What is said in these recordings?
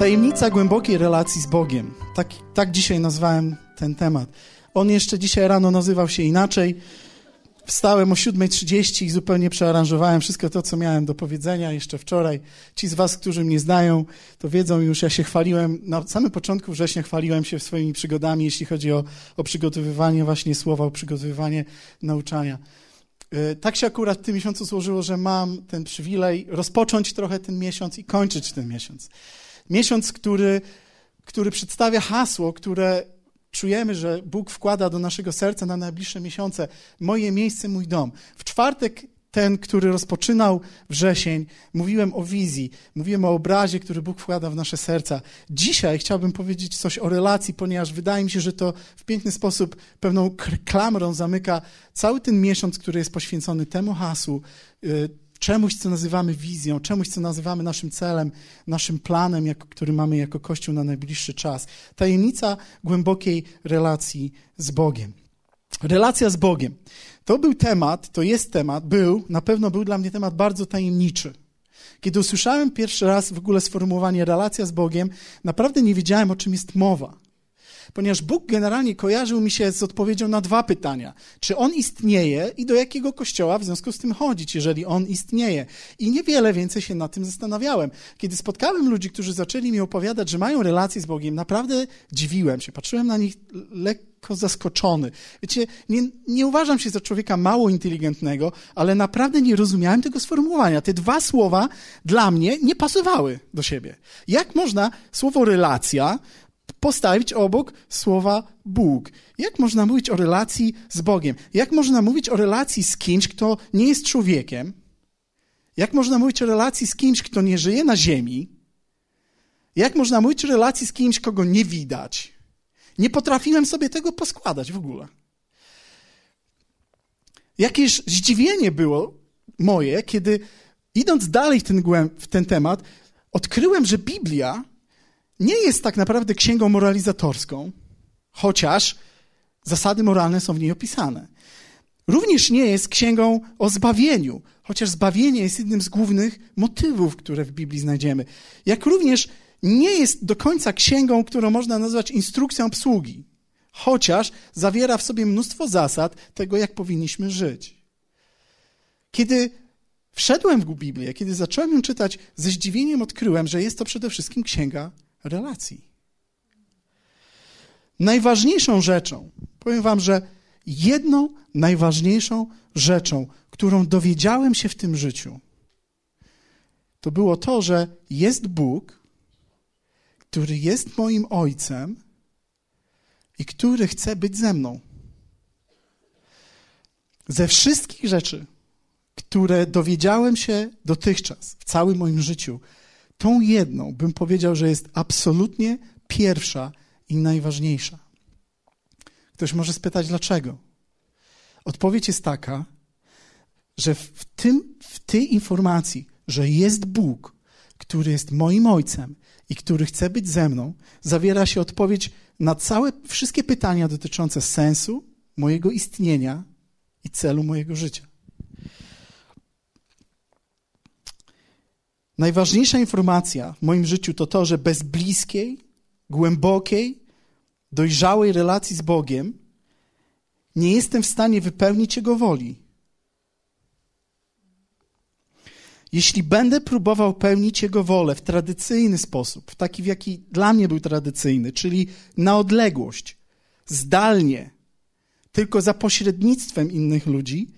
Tajemnica głębokiej relacji z Bogiem. Tak, tak dzisiaj nazwałem ten temat. On jeszcze dzisiaj rano nazywał się inaczej. Wstałem o 7.30 i zupełnie przearanżowałem wszystko to, co miałem do powiedzenia jeszcze wczoraj. Ci z was, którzy mnie znają, to wiedzą już, ja się chwaliłem, na samym początku września chwaliłem się swoimi przygodami, jeśli chodzi o, o przygotowywanie właśnie słowa, o przygotowywanie nauczania. E, tak się akurat w tym miesiącu złożyło, że mam ten przywilej rozpocząć trochę ten miesiąc i kończyć ten miesiąc. Miesiąc, który, który przedstawia hasło, które czujemy, że Bóg wkłada do naszego serca na najbliższe miesiące. Moje miejsce, mój dom. W czwartek ten, który rozpoczynał wrzesień, mówiłem o wizji, mówiłem o obrazie, który Bóg wkłada w nasze serca. Dzisiaj chciałbym powiedzieć coś o relacji, ponieważ wydaje mi się, że to w piękny sposób pewną klamrą zamyka cały ten miesiąc, który jest poświęcony temu hasłu, y, czemuś, co nazywamy wizją, czemuś, co nazywamy naszym celem, naszym planem, jako, który mamy jako Kościół na najbliższy czas. Tajemnica głębokiej relacji z Bogiem. Relacja z Bogiem. To był temat, to jest temat, był, na pewno był dla mnie temat bardzo tajemniczy. Kiedy usłyszałem pierwszy raz w ogóle sformułowanie relacja z Bogiem, naprawdę nie wiedziałem, o czym jest mowa ponieważ Bóg generalnie kojarzył mi się z odpowiedzią na dwa pytania. Czy On istnieje i do jakiego kościoła w związku z tym chodzić, jeżeli On istnieje? I niewiele więcej się nad tym zastanawiałem. Kiedy spotkałem ludzi, którzy zaczęli mi opowiadać, że mają relacje z Bogiem, naprawdę dziwiłem się, patrzyłem na nich lekko zaskoczony. Wiecie, nie, nie uważam się za człowieka mało inteligentnego, ale naprawdę nie rozumiałem tego sformułowania. Te dwa słowa dla mnie nie pasowały do siebie. Jak można słowo relacja postawić obok słowa Bóg. Jak można mówić o relacji z Bogiem? Jak można mówić o relacji z kimś, kto nie jest człowiekiem? Jak można mówić o relacji z kimś, kto nie żyje na ziemi? Jak można mówić o relacji z kimś, kogo nie widać? Nie potrafiłem sobie tego poskładać w ogóle. Jakieś zdziwienie było moje, kiedy idąc dalej w ten, w ten temat, odkryłem, że Biblia nie jest tak naprawdę księgą moralizatorską, chociaż zasady moralne są w niej opisane. Również nie jest księgą o zbawieniu, chociaż zbawienie jest jednym z głównych motywów, które w Biblii znajdziemy. Jak również nie jest do końca księgą, którą można nazwać instrukcją obsługi, chociaż zawiera w sobie mnóstwo zasad tego, jak powinniśmy żyć. Kiedy wszedłem w Biblię, kiedy zacząłem ją czytać, ze zdziwieniem odkryłem, że jest to przede wszystkim księga relacji. Najważniejszą rzeczą, powiem Wam, że jedną najważniejszą rzeczą, którą dowiedziałem się w tym życiu, to było to, że jest Bóg, który jest moim Ojcem i który chce być ze mną. Ze wszystkich rzeczy, które dowiedziałem się dotychczas w całym moim życiu, tą jedną bym powiedział, że jest absolutnie pierwsza i najważniejsza. Ktoś może spytać, dlaczego? Odpowiedź jest taka, że w, tym, w tej informacji, że jest Bóg, który jest moim ojcem i który chce być ze mną, zawiera się odpowiedź na całe, wszystkie pytania dotyczące sensu mojego istnienia i celu mojego życia. Najważniejsza informacja w moim życiu to to, że bez bliskiej, głębokiej, dojrzałej relacji z Bogiem nie jestem w stanie wypełnić Jego woli. Jeśli będę próbował pełnić Jego wolę w tradycyjny sposób, w taki, w jaki dla mnie był tradycyjny, czyli na odległość, zdalnie, tylko za pośrednictwem innych ludzi,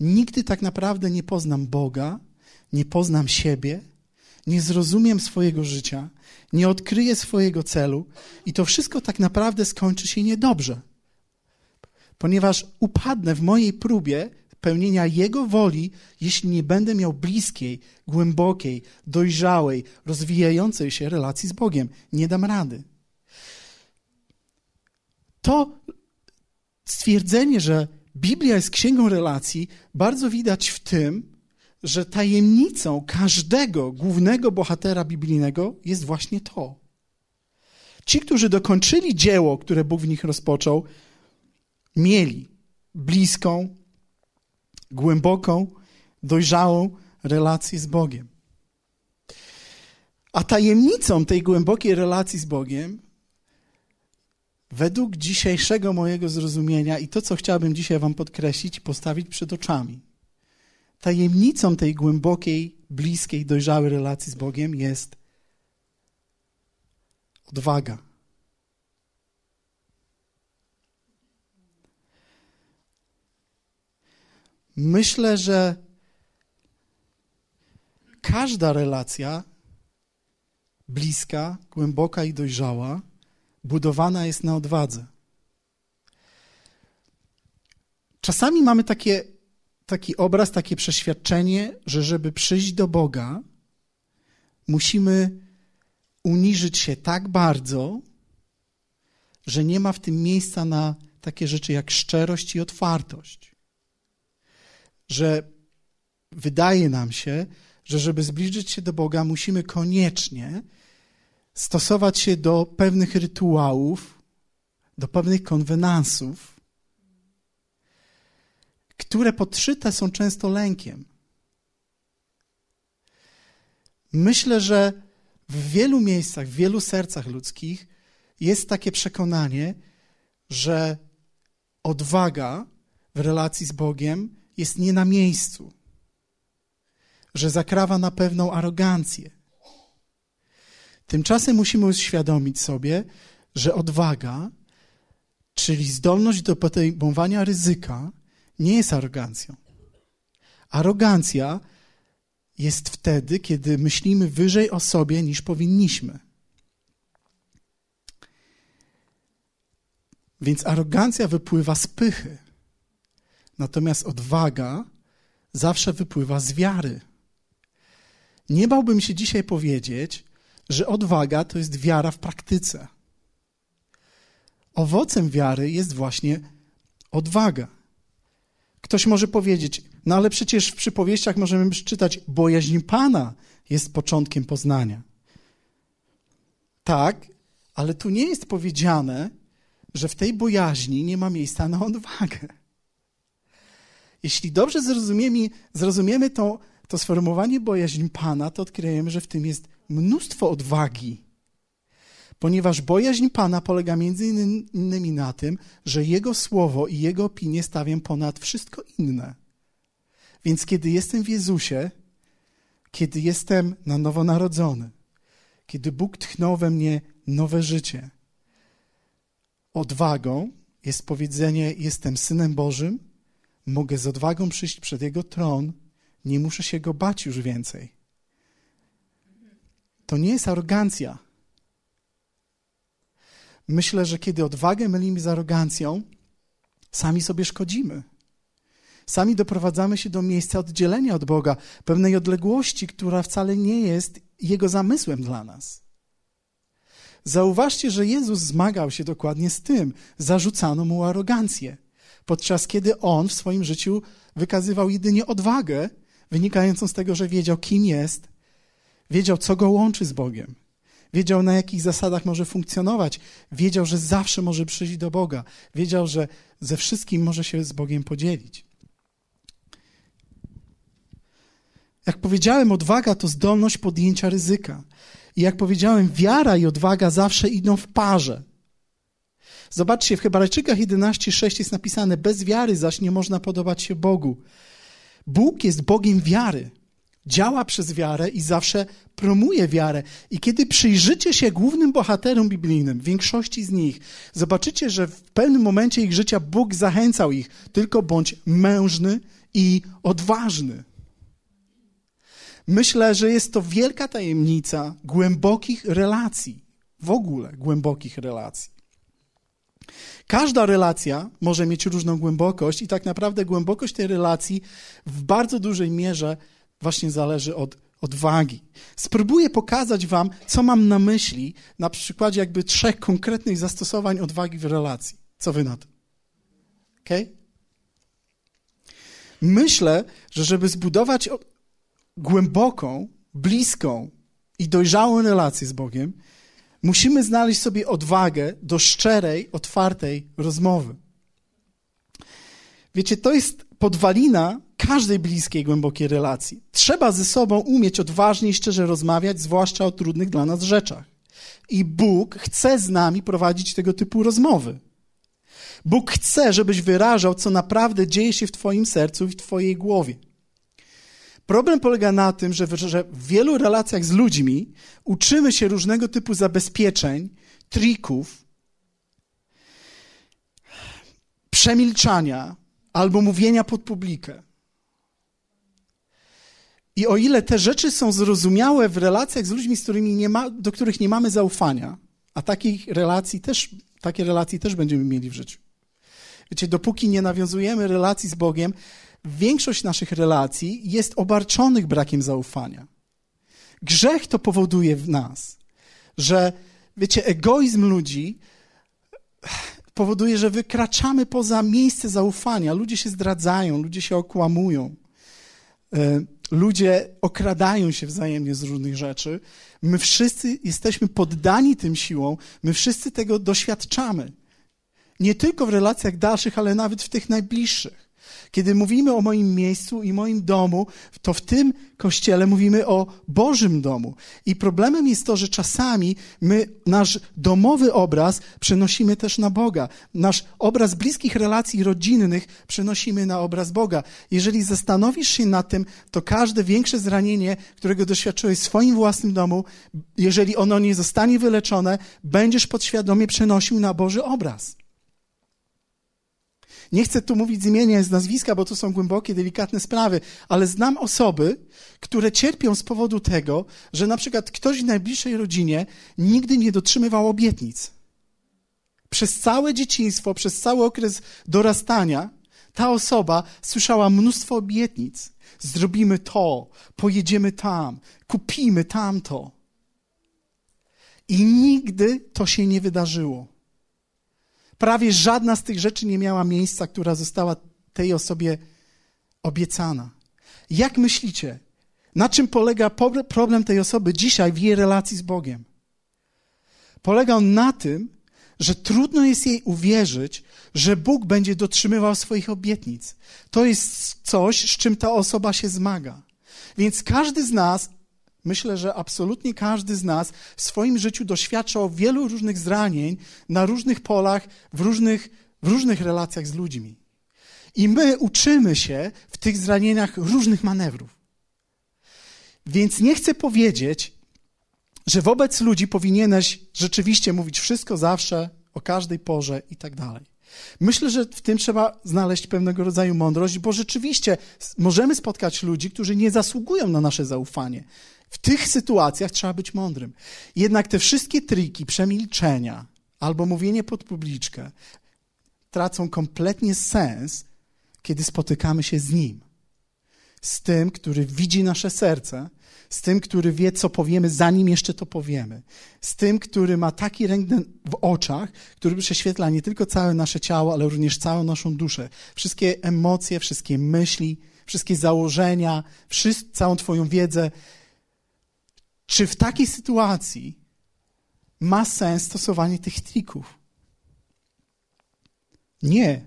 nigdy tak naprawdę nie poznam Boga, nie poznam siebie nie zrozumiem swojego życia, nie odkryję swojego celu i to wszystko tak naprawdę skończy się niedobrze. Ponieważ upadnę w mojej próbie pełnienia Jego woli, jeśli nie będę miał bliskiej, głębokiej, dojrzałej, rozwijającej się relacji z Bogiem. Nie dam rady. To stwierdzenie, że Biblia jest księgą relacji, bardzo widać w tym, że tajemnicą każdego głównego bohatera biblijnego jest właśnie to. Ci, którzy dokończyli dzieło, które Bóg w nich rozpoczął, mieli bliską, głęboką, dojrzałą relację z Bogiem. A tajemnicą tej głębokiej relacji z Bogiem, według dzisiejszego mojego zrozumienia i to, co chciałbym dzisiaj Wam podkreślić i postawić przed oczami, tajemnicą tej głębokiej, bliskiej, dojrzałej relacji z Bogiem jest odwaga. Myślę, że każda relacja bliska, głęboka i dojrzała budowana jest na odwadze. Czasami mamy takie, taki obraz, takie przeświadczenie, że żeby przyjść do Boga, musimy uniżyć się tak bardzo, że nie ma w tym miejsca na takie rzeczy jak szczerość i otwartość. Że wydaje nam się, że żeby zbliżyć się do Boga, musimy koniecznie stosować się do pewnych rytuałów, do pewnych konwenansów, które podszyte są często lękiem. Myślę, że w wielu miejscach, w wielu sercach ludzkich jest takie przekonanie, że odwaga w relacji z Bogiem jest nie na miejscu, że zakrawa na pewną arogancję. Tymczasem musimy uświadomić sobie, że odwaga, czyli zdolność do podejmowania ryzyka, nie jest arogancją. Arogancja jest wtedy, kiedy myślimy wyżej o sobie niż powinniśmy. Więc arogancja wypływa z pychy, natomiast odwaga zawsze wypływa z wiary. Nie bałbym się dzisiaj powiedzieć, że odwaga to jest wiara w praktyce. Owocem wiary jest właśnie odwaga. Ktoś może powiedzieć, no ale przecież w przypowieściach możemy czytać, bojaźń Pana jest początkiem poznania. Tak, ale tu nie jest powiedziane, że w tej bojaźni nie ma miejsca na odwagę. Jeśli dobrze zrozumiemy, zrozumiemy to, to sformułowanie bojaźń Pana, to odkryjemy, że w tym jest mnóstwo odwagi. Ponieważ bojaźń Pana polega między innymi na tym, że Jego słowo i Jego opinie stawiam ponad wszystko inne. Więc kiedy jestem w Jezusie, kiedy jestem na nowo narodzony, kiedy Bóg tchnął we mnie nowe życie, odwagą jest powiedzenie: Jestem synem Bożym, mogę z odwagą przyjść przed Jego tron, nie muszę się go bać już więcej. To nie jest arogancja. Myślę, że kiedy odwagę mylimy z arogancją, sami sobie szkodzimy. Sami doprowadzamy się do miejsca oddzielenia od Boga, pewnej odległości, która wcale nie jest Jego zamysłem dla nas. Zauważcie, że Jezus zmagał się dokładnie z tym. Zarzucano mu arogancję, podczas kiedy on w swoim życiu wykazywał jedynie odwagę, wynikającą z tego, że wiedział, kim jest, wiedział, co go łączy z Bogiem, wiedział, na jakich zasadach może funkcjonować, wiedział, że zawsze może przyjść do Boga, wiedział, że ze wszystkim może się z Bogiem podzielić. Jak powiedziałem, odwaga to zdolność podjęcia ryzyka. I jak powiedziałem, wiara i odwaga zawsze idą w parze. Zobaczcie, w Hebrajczykach 11:6 jest napisane: Bez wiary zaś nie można podobać się Bogu. Bóg jest Bogiem wiary. Działa przez wiarę i zawsze promuje wiarę. I kiedy przyjrzycie się głównym bohaterom biblijnym, większości z nich, zobaczycie, że w pewnym momencie ich życia Bóg zachęcał ich: tylko bądź mężny i odważny. Myślę, że jest to wielka tajemnica głębokich relacji, w ogóle głębokich relacji. Każda relacja może mieć różną głębokość, i tak naprawdę głębokość tej relacji w bardzo dużej mierze właśnie zależy od odwagi. Spróbuję pokazać Wam, co mam na myśli na przykładzie jakby trzech konkretnych zastosowań odwagi w relacji. Co Wy na to? Ok? Myślę, że żeby zbudować głęboką, bliską i dojrzałą relację z Bogiem, musimy znaleźć sobie odwagę do szczerej, otwartej rozmowy. Wiecie, to jest podwalina każdej bliskiej, głębokiej relacji. Trzeba ze sobą umieć odważnie i szczerze rozmawiać, zwłaszcza o trudnych dla nas rzeczach. I Bóg chce z nami prowadzić tego typu rozmowy. Bóg chce, żebyś wyrażał, co naprawdę dzieje się w Twoim sercu i w Twojej głowie. Problem polega na tym, że w, że w wielu relacjach z ludźmi uczymy się różnego typu zabezpieczeń, trików, przemilczania albo mówienia pod publikę. I o ile te rzeczy są zrozumiałe w relacjach z ludźmi, z którymi nie ma, do których nie mamy zaufania, a takich relacji też, takie relacji też będziemy mieli w życiu. Wiecie, dopóki nie nawiązujemy relacji z Bogiem, większość naszych relacji jest obarczonych brakiem zaufania. Grzech to powoduje w nas, że, wiecie, egoizm ludzi powoduje, że wykraczamy poza miejsce zaufania. Ludzie się zdradzają, ludzie się okłamują. Ludzie okradają się wzajemnie z różnych rzeczy. My wszyscy jesteśmy poddani tym siłom, my wszyscy tego doświadczamy. Nie tylko w relacjach dalszych, ale nawet w tych najbliższych. Kiedy mówimy o moim miejscu i moim domu, to w tym kościele mówimy o Bożym domu. I problemem jest to, że czasami my nasz domowy obraz przenosimy też na Boga. Nasz obraz bliskich relacji rodzinnych przenosimy na obraz Boga. Jeżeli zastanowisz się nad tym, to każde większe zranienie, którego doświadczyłeś w swoim własnym domu, jeżeli ono nie zostanie wyleczone, będziesz podświadomie przenosił na Boży obraz. Nie chcę tu mówić z imienia, z nazwiska, bo to są głębokie, delikatne sprawy, ale znam osoby, które cierpią z powodu tego, że na przykład ktoś w najbliższej rodzinie nigdy nie dotrzymywał obietnic. Przez całe dzieciństwo, przez cały okres dorastania, ta osoba słyszała mnóstwo obietnic. Zrobimy to, pojedziemy tam, kupimy tamto. I nigdy to się nie wydarzyło. Prawie żadna z tych rzeczy nie miała miejsca, która została tej osobie obiecana. Jak myślicie, na czym polega problem tej osoby dzisiaj w jej relacji z Bogiem? Polega on na tym, że trudno jest jej uwierzyć, że Bóg będzie dotrzymywał swoich obietnic. To jest coś, z czym ta osoba się zmaga. Więc każdy z nas Myślę, że absolutnie każdy z nas w swoim życiu doświadczał wielu różnych zranień na różnych polach, w różnych, w różnych relacjach z ludźmi. I my uczymy się w tych zranieniach różnych manewrów. Więc nie chcę powiedzieć, że wobec ludzi powinieneś rzeczywiście mówić wszystko zawsze, o każdej porze i tak dalej. Myślę, że w tym trzeba znaleźć pewnego rodzaju mądrość, bo rzeczywiście możemy spotkać ludzi, którzy nie zasługują na nasze zaufanie. W tych sytuacjach trzeba być mądrym. Jednak te wszystkie triki przemilczenia albo mówienie pod publiczkę tracą kompletnie sens, kiedy spotykamy się z Nim. Z tym, który widzi nasze serce, z tym, który wie, co powiemy, zanim jeszcze to powiemy, z tym, który ma taki rentgen w oczach, który prześwietla nie tylko całe nasze ciało, ale również całą naszą duszę. Wszystkie emocje, wszystkie myśli, wszystkie założenia, całą Twoją wiedzę czy w takiej sytuacji ma sens stosowanie tych trików? Nie.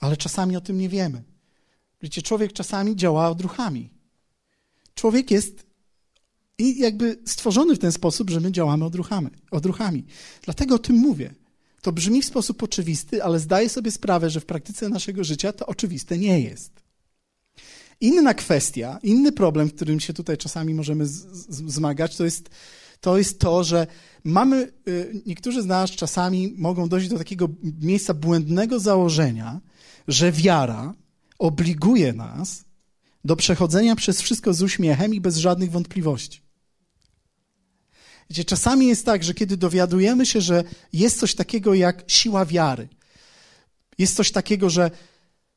Ale czasami o tym nie wiemy. Wiecie, człowiek czasami działa odruchami. Człowiek jest i jakby stworzony w ten sposób, że my działamy odruchami. odruchami. Dlatego o tym mówię. To brzmi w sposób oczywisty, ale zdaję sobie sprawę, że w praktyce naszego życia to oczywiste nie jest. Inna kwestia, inny problem, którym się tutaj czasami możemy zmagać, to jest, to jest to, że mamy, y, niektórzy z nas czasami mogą dojść do takiego miejsca błędnego założenia, że wiara obliguje nas do przechodzenia przez wszystko z uśmiechem i bez żadnych wątpliwości. Wiecie, czasami jest tak, że kiedy dowiadujemy się, że jest coś takiego jak siła wiary, jest coś takiego, że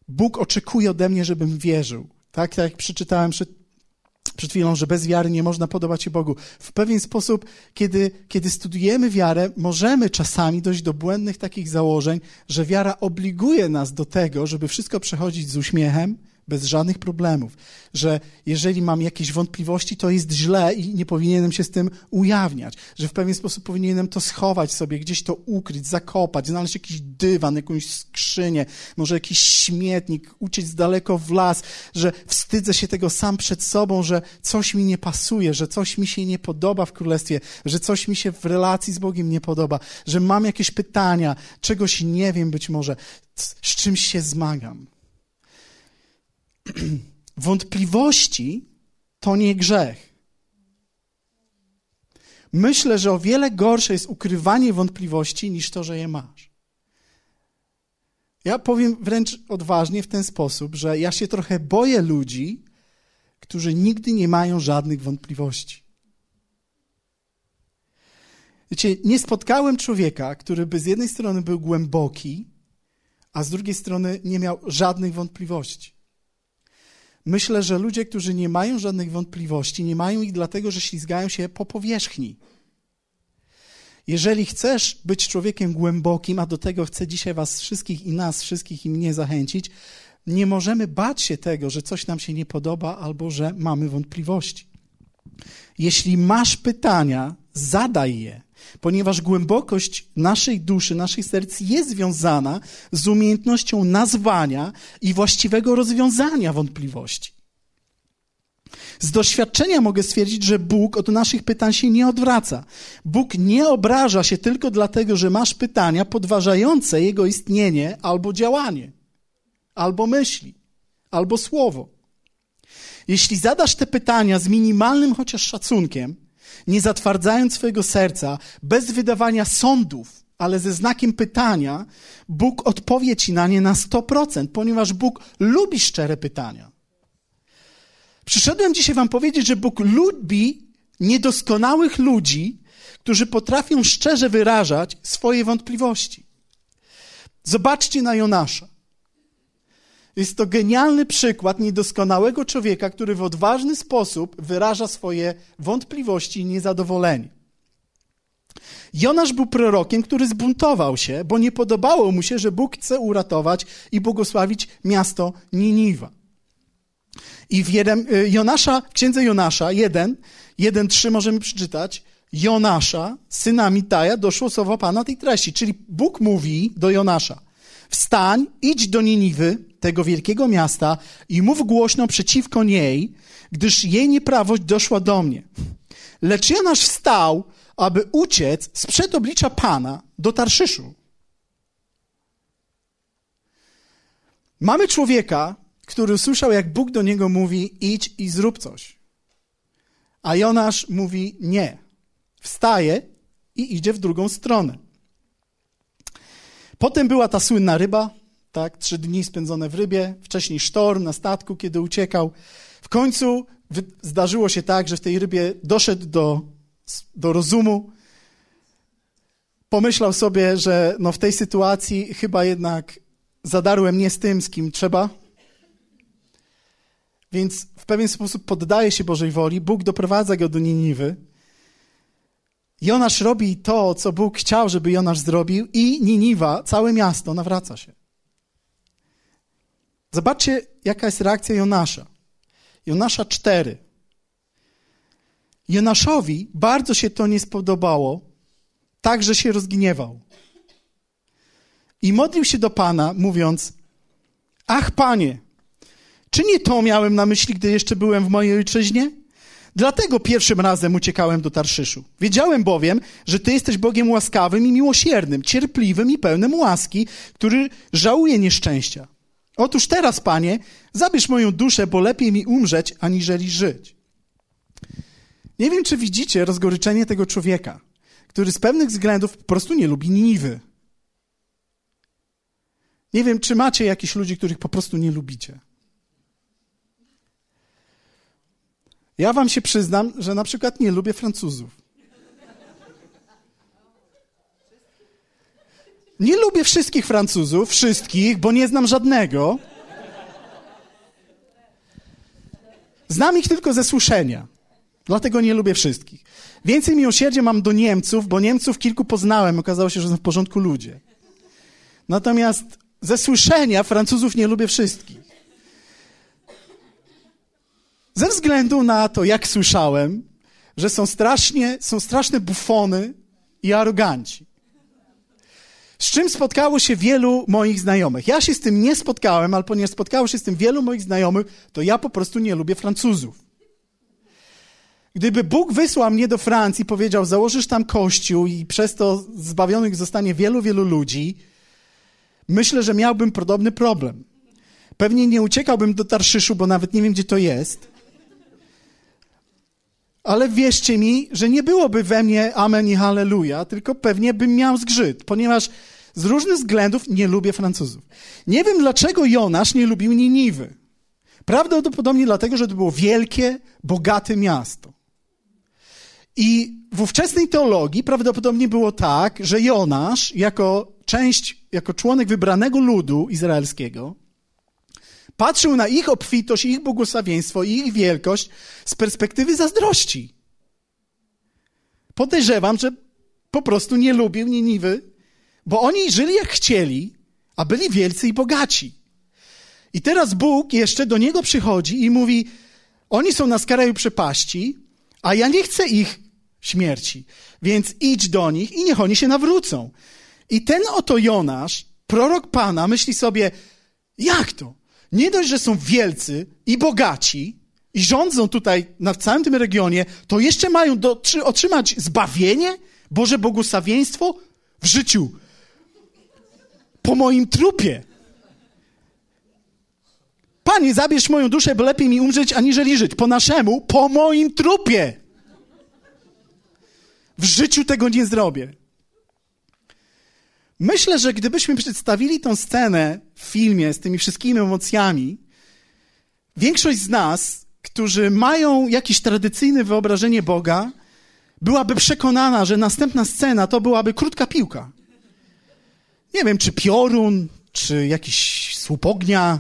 Bóg oczekuje ode mnie, żebym wierzył, tak, tak jak przeczytałem przed, przed chwilą, że bez wiary nie można podobać się Bogu. W pewien sposób, kiedy, kiedy studujemy wiarę, możemy czasami dojść do błędnych takich założeń, że wiara obliguje nas do tego, żeby wszystko przechodzić z uśmiechem, bez żadnych problemów, że jeżeli mam jakieś wątpliwości, to jest źle i nie powinienem się z tym ujawniać, że w pewien sposób powinienem to schować sobie, gdzieś to ukryć, zakopać, znaleźć jakiś dywan, jakąś skrzynię, może jakiś śmietnik, uciec daleko w las, że wstydzę się tego sam przed sobą, że coś mi nie pasuje, że coś mi się nie podoba w królestwie, że coś mi się w relacji z Bogiem nie podoba, że mam jakieś pytania, czegoś nie wiem być może, z czymś się zmagam. Wątpliwości to nie grzech. Myślę, że o wiele gorsze jest ukrywanie wątpliwości niż to, że je masz. Ja powiem wręcz odważnie w ten sposób, że ja się trochę boję ludzi, którzy nigdy nie mają żadnych wątpliwości. Wiecie, nie spotkałem człowieka, który by z jednej strony był głęboki, a z drugiej strony nie miał żadnych wątpliwości. Myślę, że ludzie, którzy nie mają żadnych wątpliwości, nie mają ich dlatego, że ślizgają się po powierzchni. Jeżeli chcesz być człowiekiem głębokim, a do tego chcę dzisiaj Was wszystkich i nas wszystkich i mnie zachęcić, nie możemy bać się tego, że coś nam się nie podoba albo że mamy wątpliwości. Jeśli masz pytania, zadaj je ponieważ głębokość naszej duszy, naszych serc jest związana z umiejętnością nazwania i właściwego rozwiązania wątpliwości. Z doświadczenia mogę stwierdzić, że Bóg od naszych pytań się nie odwraca. Bóg nie obraża się tylko dlatego, że masz pytania podważające Jego istnienie albo działanie, albo myśli, albo słowo. Jeśli zadasz te pytania z minimalnym chociaż szacunkiem, nie zatwardzając swojego serca, bez wydawania sądów, ale ze znakiem pytania, Bóg odpowie ci na nie na 100%, ponieważ Bóg lubi szczere pytania. Przyszedłem dzisiaj Wam powiedzieć, że Bóg lubi niedoskonałych ludzi, którzy potrafią szczerze wyrażać swoje wątpliwości. Zobaczcie na Jonasza. Jest to genialny przykład niedoskonałego człowieka, który w odważny sposób wyraża swoje wątpliwości i niezadowolenie. Jonasz był prorokiem, który zbuntował się, bo nie podobało mu się, że Bóg chce uratować i błogosławić miasto Niniwa. I w jeden, y, Jonasza, w księdze Jonasza 1, 1, możemy przeczytać, Jonasza, syna Mitaja, doszło słowo Pana tej treści. Czyli Bóg mówi do Jonasza, wstań, idź do Niniwy, tego wielkiego miasta i mów głośno przeciwko niej, gdyż jej nieprawość doszła do mnie. Lecz Jonasz wstał, aby uciec sprzed oblicza Pana do Tarszyszu. Mamy człowieka, który usłyszał, jak Bóg do niego mówi: idź i zrób coś. A Jonasz mówi: nie. Wstaje i idzie w drugą stronę. Potem była ta słynna ryba, tak? Trzy dni spędzone w rybie, wcześniej sztorm na statku, kiedy uciekał. W końcu zdarzyło się tak, że w tej rybie doszedł do, do rozumu. Pomyślał sobie, że no w tej sytuacji chyba jednak zadarłem nie z tym, z kim trzeba. Więc w pewien sposób poddaje się Bożej woli. Bóg doprowadza go do Niniwy. Jonasz robi to, co Bóg chciał, żeby Jonasz zrobił, i Niniwa, całe miasto, nawraca się. Zobaczcie, jaka jest reakcja Jonasza. Jonasza 4. Jonaszowi bardzo się to nie spodobało, tak, że się rozgniewał. I modlił się do Pana, mówiąc: Ach, Panie, czy nie to miałem na myśli, gdy jeszcze byłem w mojej ojczyźnie? Dlatego pierwszym razem uciekałem do Tarszyszu. Wiedziałem bowiem, że Ty jesteś Bogiem łaskawym i miłosiernym, cierpliwym i pełnym łaski, który żałuje nieszczęścia. Otóż teraz, Panie, zabierz moją duszę, bo lepiej mi umrzeć, aniżeli żyć. Nie wiem, czy widzicie rozgoryczenie tego człowieka, który z pewnych względów po prostu nie lubi Niniwy. Nie wiem, czy macie jakichś ludzi, których po prostu nie lubicie. Ja wam się przyznam, że na przykład nie lubię Francuzów. Nie lubię wszystkich Francuzów, wszystkich, bo nie znam żadnego. Znam ich tylko ze słyszenia. Dlatego nie lubię wszystkich. Więcej miłosierdzia mam do Niemców, bo Niemców kilku poznałem. Okazało się, że są w porządku ludzie. Natomiast ze słyszenia Francuzów nie lubię wszystkich. Ze względu na to, jak słyszałem, że są strasznie, są straszne bufony i aroganci. Z czym spotkało się wielu moich znajomych. Ja się z tym nie spotkałem, ale ponieważ spotkało się z tym wielu moich znajomych, to ja po prostu nie lubię Francuzów. Gdyby Bóg wysłał mnie do Francji, powiedział, założysz tam kościół i przez to zbawionych zostanie wielu, wielu ludzi, myślę, że miałbym podobny problem. Pewnie nie uciekałbym do Tarszyszu, bo nawet nie wiem, gdzie to jest. Ale wierzcie mi, że nie byłoby we mnie amen i halleluja, tylko pewnie bym miał zgrzyt, ponieważ z różnych względów nie lubię Francuzów. Nie wiem, dlaczego Jonasz nie lubił Niniwy. Prawdopodobnie dlatego, że to było wielkie, bogate miasto. I w ówczesnej teologii prawdopodobnie było tak, że Jonasz, jako część, jako członek wybranego ludu izraelskiego, patrzył na ich obfitość, ich błogosławieństwo i ich wielkość z perspektywy zazdrości. Podejrzewam, że po prostu nie lubił Niniwy, bo oni żyli jak chcieli, a byli wielcy i bogaci. I teraz Bóg jeszcze do niego przychodzi i mówi: Oni są na skraju przepaści, a ja nie chcę ich śmierci, więc idź do nich i niech oni się nawrócą. I ten oto Jonasz, prorok Pana, myśli sobie: Jak to? Nie dość, że są wielcy i bogaci i rządzą tutaj na całym tym regionie, to jeszcze mają do, otrzymać zbawienie, Boże błogosławieństwo w życiu po moim trupie. Panie, zabierz moją duszę, bo lepiej mi umrzeć, aniżeli żyć. Po naszemu, po moim trupie. W życiu tego nie zrobię. Myślę, że gdybyśmy przedstawili tą scenę w filmie z tymi wszystkimi emocjami, większość z nas, którzy mają jakieś tradycyjne wyobrażenie Boga, byłaby przekonana, że następna scena to byłaby krótka piłka. Nie wiem, czy piorun, czy jakiś słup ognia,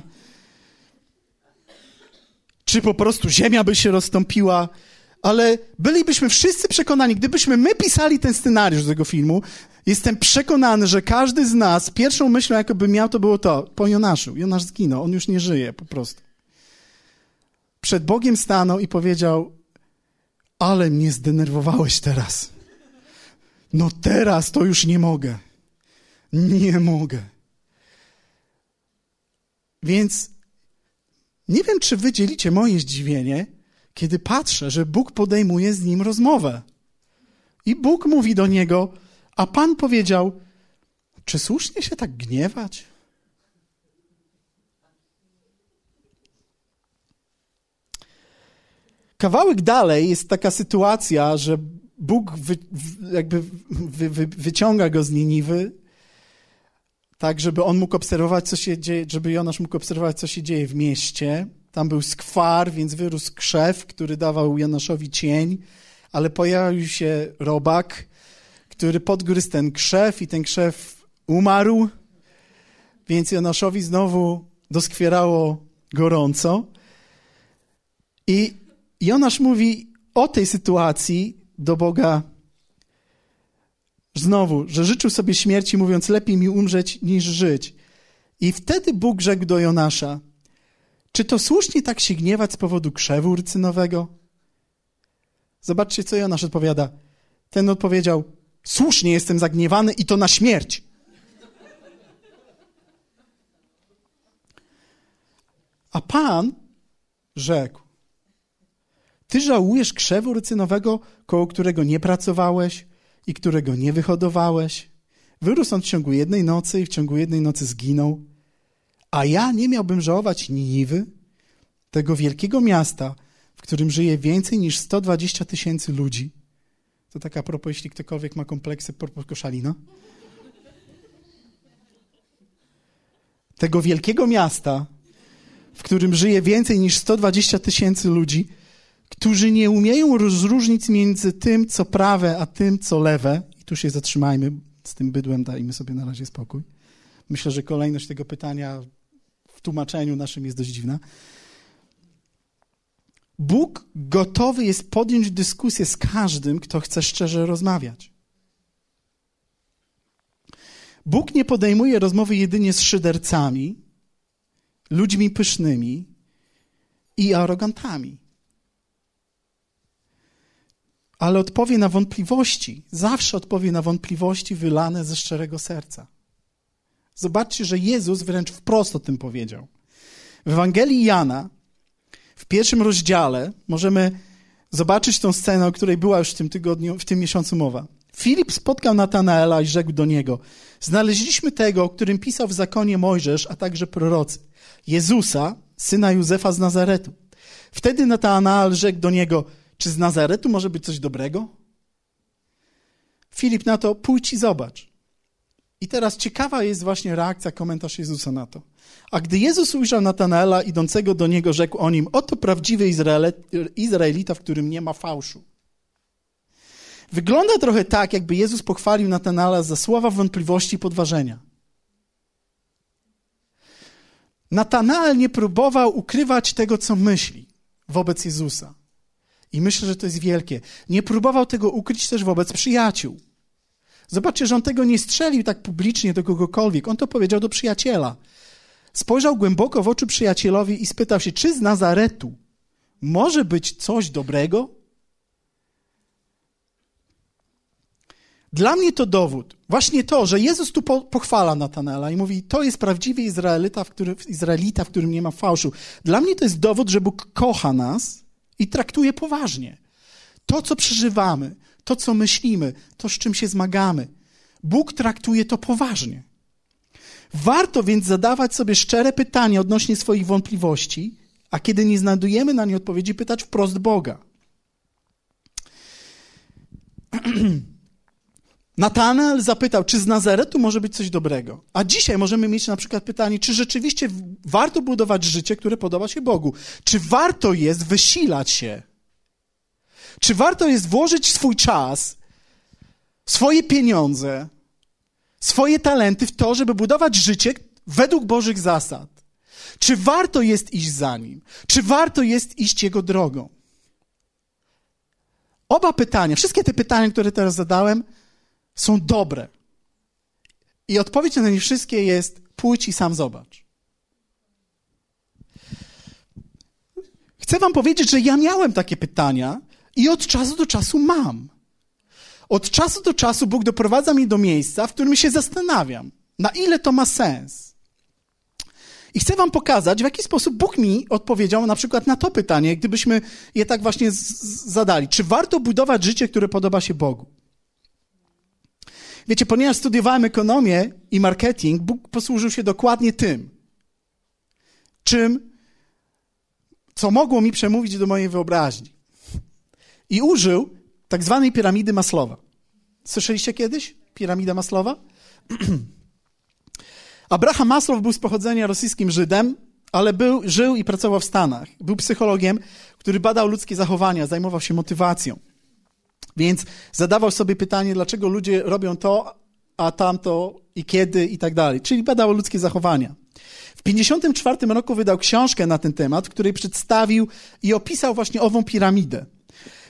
czy po prostu ziemia by się rozstąpiła, ale bylibyśmy wszyscy przekonani, gdybyśmy my pisali ten scenariusz tego filmu, jestem przekonany, że każdy z nas pierwszą myślą, jakoby miał, to było to, po Jonaszu. Jonasz zginął, on już nie żyje po prostu. Przed Bogiem stanął i powiedział, ale mnie zdenerwowałeś teraz. No teraz to już nie mogę. Nie mogę. Więc nie wiem, czy wy dzielicie moje zdziwienie, kiedy patrzę, że Bóg podejmuje z nim rozmowę. I Bóg mówi do niego, a Pan powiedział, czy słusznie się tak gniewać? Kawałek dalej jest taka sytuacja, że Bóg wy, jakby wy, wy, wyciąga go z Niniwy, tak żeby on mógł obserwować, co się dzieje, żeby Jonasz mógł obserwować, co się dzieje w mieście. Tam był skwar, więc wyrósł krzew, który dawał Jonaszowi cień, ale pojawił się robak, który podgryzł ten krzew i ten krzew umarł, więc Jonaszowi znowu doskwierało gorąco. I Jonasz mówi o tej sytuacji do Boga znowu, że życzył sobie śmierci, mówiąc, lepiej mi umrzeć niż żyć. I wtedy Bóg rzekł do Jonasza, czy to słusznie tak się gniewać z powodu krzewu rycynowego? Zobaczcie, co Jonasz odpowiada. Ten odpowiedział, słusznie jestem zagniewany i to na śmierć. A Pan rzekł, ty żałujesz krzewu rycynowego, koło którego nie pracowałeś i którego nie wyhodowałeś? Wyrósł on w ciągu jednej nocy i w ciągu jednej nocy zginął. A ja nie miałbym żałować Niniwy, tego wielkiego miasta, w którym żyje więcej niż 120 tysięcy ludzi. To taka propos, jeśli ktokolwiek ma kompleksy propos koszalina. Tego wielkiego miasta, w którym żyje więcej niż 120 tysięcy ludzi, którzy nie umieją rozróżnić między tym, co prawe, a tym, co lewe. I tu się zatrzymajmy, z tym bydłem dajmy sobie na razie spokój. Myślę, że kolejność tego pytania w tłumaczeniu naszym jest dość dziwna. Bóg gotowy jest podjąć dyskusję z każdym, kto chce szczerze rozmawiać. Bóg nie podejmuje rozmowy jedynie z szydercami, ludźmi pysznymi i arogantami. ale odpowie na wątpliwości. Zawsze odpowie na wątpliwości wylane ze szczerego serca. Zobaczcie, że Jezus wręcz wprost o tym powiedział. W Ewangelii Jana, w pierwszym rozdziale, możemy zobaczyć tą scenę, o której była już w tym tygodniu, w tym miesiącu mowa. Filip spotkał Natanaela i rzekł do niego: Znaleźliśmy tego, o którym pisał w zakonie Mojżesz, a także prorocy, Jezusa, syna Józefa z Nazaretu. Wtedy Natanael rzekł do niego: Czy z Nazaretu może być coś dobrego? Filip na to: Pójdź i zobacz. I teraz ciekawa jest właśnie reakcja, komentarz Jezusa na to. A gdy Jezus ujrzał Natanaela idącego do niego, rzekł o nim: Oto prawdziwy Izraelita, w którym nie ma fałszu. Wygląda trochę tak, jakby Jezus pochwalił Natanaela za słowa wątpliwości i podważenia. Natanael nie próbował ukrywać tego, co myśli wobec Jezusa. I myślę, że to jest wielkie. Nie próbował tego ukryć też wobec przyjaciół. Zobaczcie, że on tego nie strzelił tak publicznie do kogokolwiek. On to powiedział do przyjaciela. Spojrzał głęboko w oczy przyjacielowi i spytał się, czy z Nazaretu może być coś dobrego? Dla mnie to dowód. Właśnie to, że Jezus tu pochwala Natanela i mówi, to jest prawdziwy Izraelita w, którym, Izraelita, w którym nie ma fałszu. Dla mnie to jest dowód, że Bóg kocha nas i traktuje poważnie. To, co przeżywamy, to, co myślimy, to, z czym się zmagamy. Bóg traktuje to poważnie. Warto więc zadawać sobie szczere pytania odnośnie swoich wątpliwości, a kiedy nie znajdujemy na nie odpowiedzi, pytać wprost Boga. Natanael zapytał, czy z Nazaretu może być coś dobrego. A dzisiaj możemy mieć na przykład pytanie, czy rzeczywiście warto budować życie, które podoba się Bogu? Czy warto jest wysilać się? Czy warto jest włożyć swój czas, swoje pieniądze, swoje talenty w to, żeby budować życie według Bożych zasad? Czy warto jest iść za Nim? Czy warto jest iść Jego drogą? Oba pytania, wszystkie te pytania, które teraz zadałem, są dobre. I odpowiedź na nie wszystkie jest: pójdź i sam zobacz. Chcę Wam powiedzieć, że ja miałem takie pytania i od czasu do czasu mam. Od czasu do czasu Bóg doprowadza mnie do miejsca, w którym się zastanawiam, na ile to ma sens. I chcę Wam pokazać, w jaki sposób Bóg mi odpowiedział na przykład na to pytanie, gdybyśmy je tak właśnie zadali. Czy warto budować życie, które podoba się Bogu? Wiecie, ponieważ studiowałem ekonomię i marketing, Bóg posłużył się dokładnie tym, czym, co mogło mi przemówić do mojej wyobraźni. I użył tak zwanej piramidy Maslowa. Słyszeliście kiedyś? Piramida Maslowa? Abraham Maslow był z pochodzenia rosyjskim Żydem, ale był, żył i pracował w Stanach. Był psychologiem, który badał ludzkie zachowania, zajmował się motywacją. Więc zadawał sobie pytanie, dlaczego ludzie robią to, a tamto i kiedy i tak dalej. Czyli badał ludzkie zachowania. W 1954 roku wydał książkę na ten temat, w której przedstawił i opisał właśnie ową piramidę,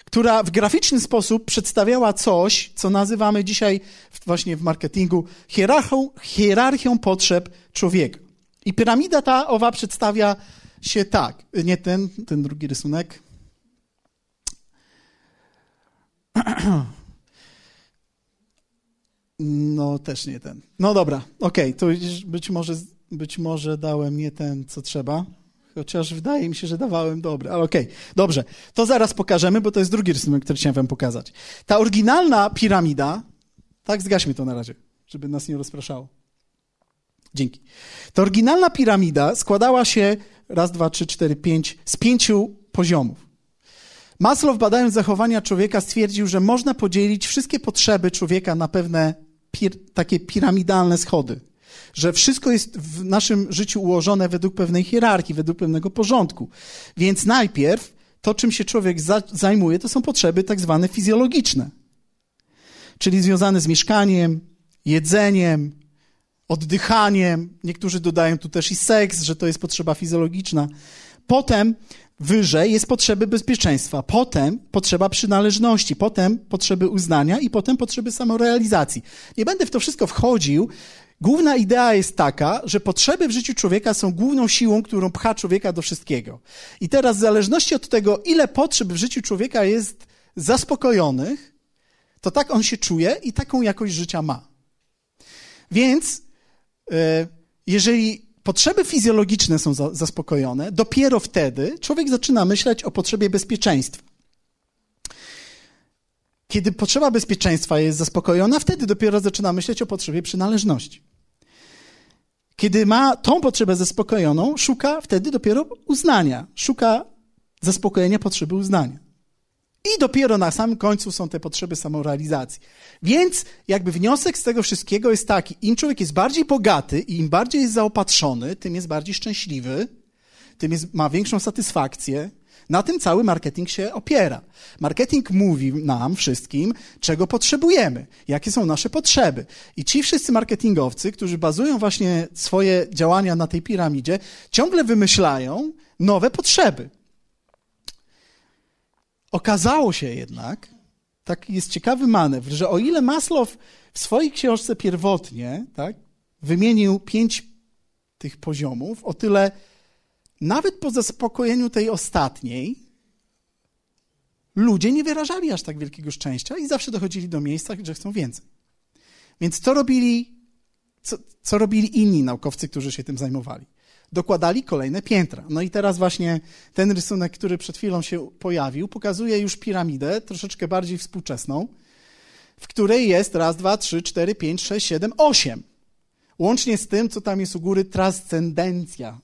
która w graficzny sposób przedstawiała coś, co nazywamy dzisiaj właśnie w marketingu hierarchią, hierarchią potrzeb człowieka. I piramida ta owa przedstawia się tak. Nie ten, ten drugi rysunek. No, też nie ten. No dobra, okej, okay, to być może, być może dałem nie ten, co trzeba. Chociaż wydaje mi się, że dawałem dobry, ale okej, okay. dobrze. To zaraz pokażemy, bo to jest drugi rysunek, który chciałem wam pokazać. Ta oryginalna piramida, tak, zgaśmy to na razie, żeby nas nie rozpraszało. Dzięki. Ta oryginalna piramida składała się raz, dwa, trzy, cztery, pięć, z pięciu poziomów. Maslow, badając zachowania człowieka, stwierdził, że można podzielić wszystkie potrzeby człowieka na pewne pir takie piramidalne schody. Że wszystko jest w naszym życiu ułożone według pewnej hierarchii, według pewnego porządku. Więc najpierw to, czym się człowiek za zajmuje, to są potrzeby tak zwane fizjologiczne. Czyli związane z mieszkaniem, jedzeniem, oddychaniem. Niektórzy dodają tu też i seks, że to jest potrzeba fizjologiczna. Potem Wyżej jest potrzeby bezpieczeństwa, potem potrzeba przynależności, potem potrzeby uznania i potem potrzeby samorealizacji. Nie będę w to wszystko wchodził. Główna idea jest taka, że potrzeby w życiu człowieka są główną siłą, którą pcha człowieka do wszystkiego. I teraz w zależności od tego, ile potrzeb w życiu człowieka jest zaspokojonych, to tak on się czuje i taką jakość życia ma. Więc e, jeżeli potrzeby fizjologiczne są zaspokojone, dopiero wtedy człowiek zaczyna myśleć o potrzebie bezpieczeństwa. Kiedy potrzeba bezpieczeństwa jest zaspokojona, wtedy dopiero zaczyna myśleć o potrzebie przynależności. Kiedy ma tą potrzebę zaspokojoną, szuka wtedy dopiero uznania, szuka zaspokojenia potrzeby uznania. I dopiero na samym końcu są te potrzeby samorealizacji. Więc jakby wniosek z tego wszystkiego jest taki, im człowiek jest bardziej bogaty i im bardziej jest zaopatrzony, tym jest bardziej szczęśliwy, tym jest, ma większą satysfakcję. Na tym cały marketing się opiera. Marketing mówi nam wszystkim, czego potrzebujemy, jakie są nasze potrzeby. I ci wszyscy marketingowcy, którzy bazują właśnie swoje działania na tej piramidzie, ciągle wymyślają nowe potrzeby. Okazało się jednak, taki jest ciekawy manewr, że o ile Maslow w swojej książce pierwotnie tak, wymienił pięć tych poziomów, o tyle nawet po zaspokojeniu tej ostatniej ludzie nie wyrażali aż tak wielkiego szczęścia i zawsze dochodzili do miejsca, gdzie chcą więcej. Więc co robili, co, co robili inni naukowcy, którzy się tym zajmowali? dokładali kolejne piętra. No i teraz właśnie ten rysunek, który przed chwilą się pojawił, pokazuje już piramidę, troszeczkę bardziej współczesną, w której jest raz, dwa, trzy, cztery, pięć, sześć, siedem, osiem. Łącznie z tym, co tam jest u góry, transcendencja.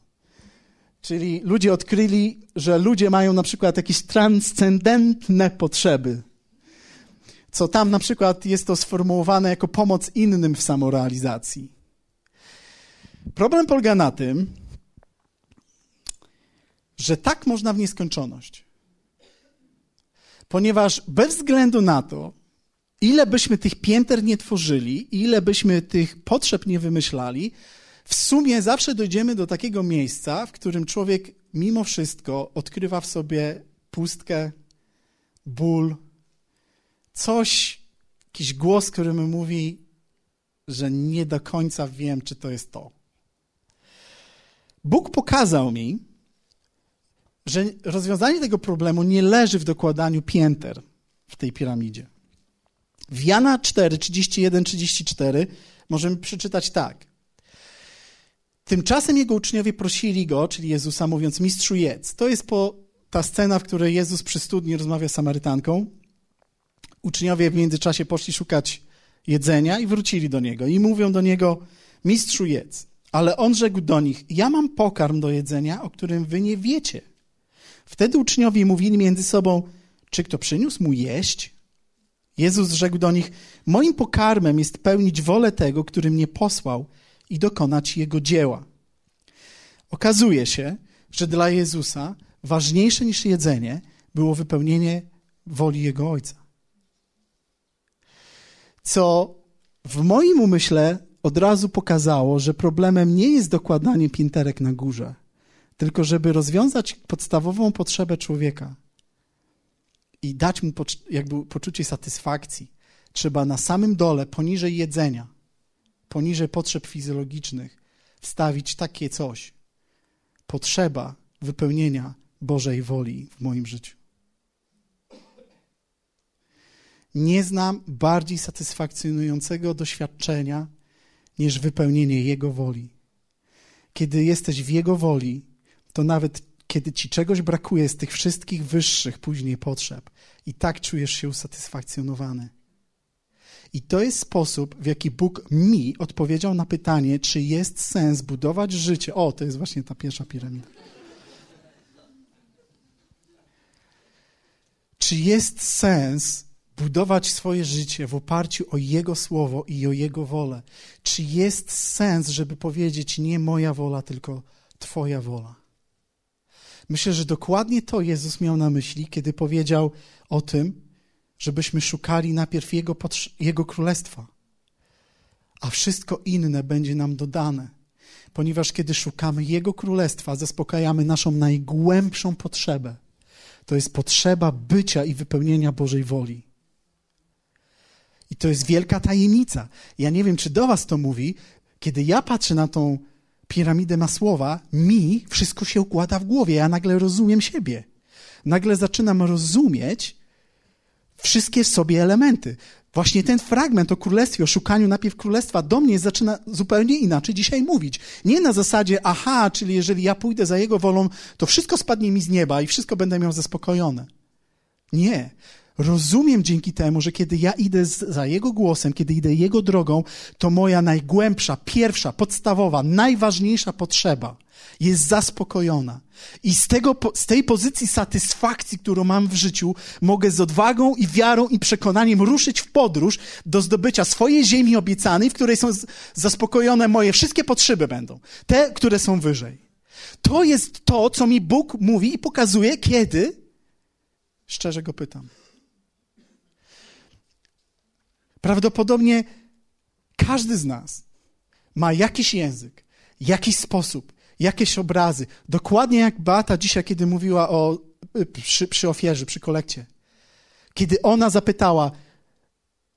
Czyli ludzie odkryli, że ludzie mają na przykład jakieś transcendentne potrzeby. Co tam na przykład jest to sformułowane jako pomoc innym w samorealizacji. Problem polega na tym, że tak można w nieskończoność. Ponieważ bez względu na to, ile byśmy tych pięter nie tworzyli, ile byśmy tych potrzeb nie wymyślali, w sumie zawsze dojdziemy do takiego miejsca, w którym człowiek mimo wszystko odkrywa w sobie pustkę, ból, coś, jakiś głos, który mi mówi, że nie do końca wiem, czy to jest to. Bóg pokazał mi, że rozwiązanie tego problemu nie leży w dokładaniu pięter w tej piramidzie. W Jana 4, 31, 34 możemy przeczytać tak. Tymczasem jego uczniowie prosili go, czyli Jezusa, mówiąc: Mistrzu, jedz. To jest po, ta scena, w której Jezus przy studni rozmawia z Samarytanką. Uczniowie w międzyczasie poszli szukać jedzenia i wrócili do niego. I mówią do niego: Mistrzu, jedz. Ale on rzekł do nich: Ja mam pokarm do jedzenia, o którym wy nie wiecie. Wtedy uczniowie mówili między sobą, czy kto przyniósł mu jeść? Jezus rzekł do nich, moim pokarmem jest pełnić wolę tego, który mnie posłał i dokonać jego dzieła. Okazuje się, że dla Jezusa ważniejsze niż jedzenie było wypełnienie woli Jego Ojca. Co w moim umyśle od razu pokazało, że problemem nie jest dokładanie pięterek na górze, tylko żeby rozwiązać podstawową potrzebę człowieka i dać mu jakby poczucie satysfakcji, trzeba na samym dole, poniżej jedzenia, poniżej potrzeb fizjologicznych, wstawić takie coś. Potrzeba wypełnienia Bożej woli w moim życiu. Nie znam bardziej satysfakcjonującego doświadczenia niż wypełnienie Jego woli. Kiedy jesteś w Jego woli, to nawet kiedy ci czegoś brakuje z tych wszystkich wyższych później potrzeb, i tak czujesz się usatysfakcjonowany. I to jest sposób, w jaki Bóg mi odpowiedział na pytanie, czy jest sens budować życie. O, to jest właśnie ta pierwsza piramida. Czy jest sens budować swoje życie w oparciu o Jego słowo i o Jego wolę? Czy jest sens, żeby powiedzieć nie moja wola, tylko Twoja wola? Myślę, że dokładnie to Jezus miał na myśli, kiedy powiedział o tym, żebyśmy szukali najpierw Jego, Jego Królestwa, a wszystko inne będzie nam dodane. Ponieważ kiedy szukamy Jego Królestwa, zaspokajamy naszą najgłębszą potrzebę. To jest potrzeba bycia i wypełnienia Bożej woli. I to jest wielka tajemnica. Ja nie wiem, czy do Was to mówi, kiedy ja patrzę na tą piramidę Masłowa, mi wszystko się układa w głowie. Ja nagle rozumiem siebie. Nagle zaczynam rozumieć wszystkie w sobie elementy. Właśnie ten fragment o królestwie, o szukaniu najpierw królestwa do mnie zaczyna zupełnie inaczej dzisiaj mówić. Nie na zasadzie, aha, czyli jeżeli ja pójdę za Jego wolą, to wszystko spadnie mi z nieba i wszystko będę miał zaspokojone. Nie. Rozumiem dzięki temu, że kiedy ja idę za Jego głosem, kiedy idę Jego drogą, to moja najgłębsza, pierwsza, podstawowa, najważniejsza potrzeba jest zaspokojona. I z, tego, z tej pozycji satysfakcji, którą mam w życiu, mogę z odwagą i wiarą i przekonaniem ruszyć w podróż do zdobycia swojej ziemi obiecanej, w której są zaspokojone moje wszystkie potrzeby będą. Te, które są wyżej. To jest to, co mi Bóg mówi i pokazuje, kiedy szczerze go pytam. Prawdopodobnie każdy z nas ma jakiś język, jakiś sposób, jakieś obrazy. Dokładnie jak Beata dzisiaj, kiedy mówiła o, przy, przy ofierze, przy kolekcie. Kiedy ona zapytała,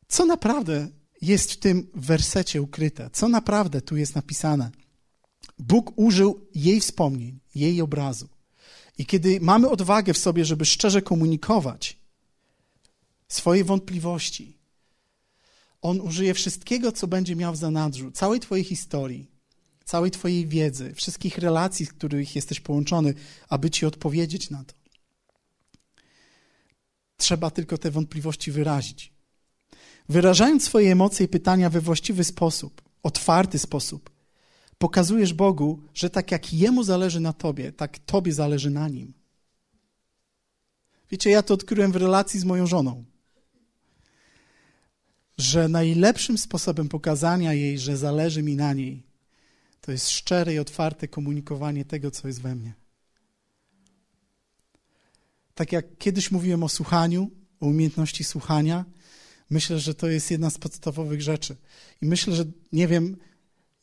co naprawdę jest w tym wersecie ukryte, co naprawdę tu jest napisane. Bóg użył jej wspomnień, jej obrazu. I kiedy mamy odwagę w sobie, żeby szczerze komunikować swoje wątpliwości, On użyje wszystkiego, co będzie miał w zanadrzu, całej Twojej historii, całej Twojej wiedzy, wszystkich relacji, z których jesteś połączony, aby Ci odpowiedzieć na to. Trzeba tylko te wątpliwości wyrazić. Wyrażając swoje emocje i pytania we właściwy sposób, otwarty sposób, pokazujesz Bogu, że tak jak Jemu zależy na Tobie, tak Tobie zależy na Nim. Wiecie, ja to odkryłem w relacji z moją żoną. Że najlepszym sposobem pokazania jej, że zależy mi na niej, to jest szczere i otwarte komunikowanie tego, co jest we mnie. Tak jak kiedyś mówiłem o słuchaniu, o umiejętności słuchania, myślę, że to jest jedna z podstawowych rzeczy. I myślę, że nie wiem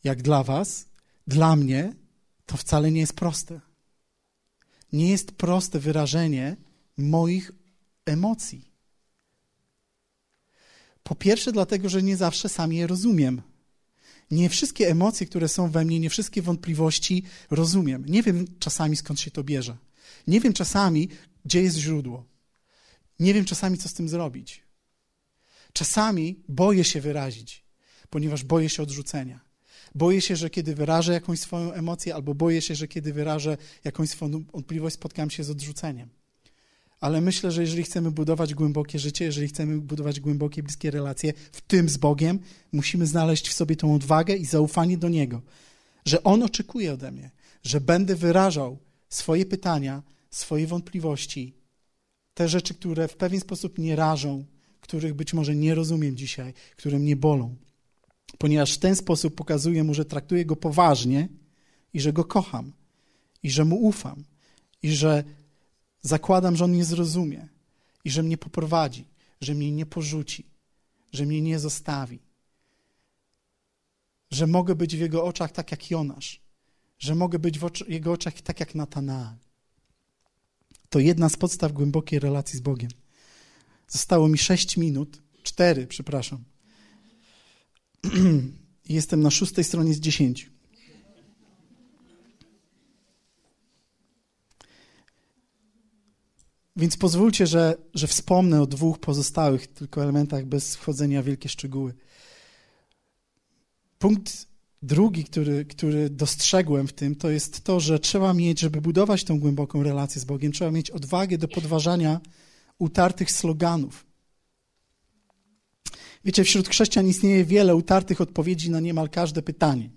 jak dla Was, dla mnie to wcale nie jest proste. Nie jest proste wyrażenie moich emocji. Po pierwsze, dlatego, że nie zawsze sam je rozumiem. Nie wszystkie emocje, które są we mnie, nie wszystkie wątpliwości rozumiem. Nie wiem czasami skąd się to bierze. Nie wiem czasami, gdzie jest źródło. Nie wiem czasami, co z tym zrobić. Czasami boję się wyrazić, ponieważ boję się odrzucenia. Boję się, że kiedy wyrażę jakąś swoją emocję, albo boję się, że kiedy wyrażę jakąś swoją wątpliwość, spotkam się z odrzuceniem. Ale myślę, że jeżeli chcemy budować głębokie życie, jeżeli chcemy budować głębokie, bliskie relacje, w tym z Bogiem, musimy znaleźć w sobie tą odwagę i zaufanie do Niego, że On oczekuje ode mnie, że będę wyrażał swoje pytania, swoje wątpliwości, te rzeczy, które w pewien sposób nie rażą, których być może nie rozumiem dzisiaj, które mnie bolą. Ponieważ w ten sposób pokazuję mu, że traktuję go poważnie i że go kocham, i że mu ufam, i że Zakładam, że on mnie zrozumie i że mnie poprowadzi, że mnie nie porzuci, że mnie nie zostawi. Że mogę być w jego oczach tak jak Jonasz, że mogę być w jego oczach tak jak Natanael. To jedna z podstaw głębokiej relacji z Bogiem. Zostało mi sześć minut, cztery, przepraszam. Jestem na szóstej stronie z dziesięciu. Więc pozwólcie, że, że wspomnę o dwóch pozostałych tylko elementach bez wchodzenia w wielkie szczegóły. Punkt drugi, który, który dostrzegłem w tym, to jest to, że trzeba mieć, żeby budować tą głęboką relację z Bogiem, trzeba mieć odwagę do podważania utartych sloganów. Wiecie, wśród chrześcijan istnieje wiele utartych odpowiedzi na niemal każde pytanie.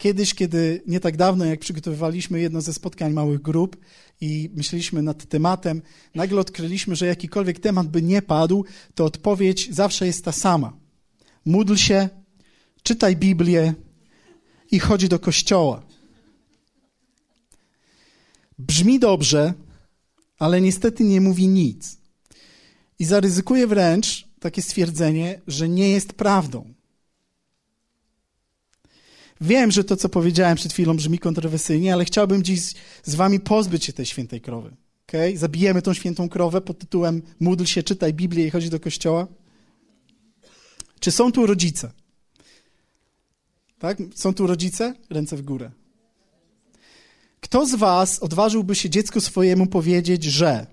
Kiedyś, kiedy nie tak dawno, jak przygotowywaliśmy jedno ze spotkań małych grup i myśleliśmy nad tematem, nagle odkryliśmy, że jakikolwiek temat by nie padł, to odpowiedź zawsze jest ta sama. Módl się, czytaj Biblię i chodź do kościoła. Brzmi dobrze, ale niestety nie mówi nic. I zaryzykuję wręcz takie stwierdzenie, że nie jest prawdą. Wiem, że to, co powiedziałem przed chwilą, brzmi kontrowersyjnie, ale chciałbym dziś z wami pozbyć się tej świętej krowy. Okay? Zabijemy tą świętą krowę pod tytułem Módl się, czytaj Biblię i chodź do kościoła. Czy są tu rodzice? Tak? Są tu rodzice? Ręce w górę. Kto z was odważyłby się dziecku swojemu powiedzieć, że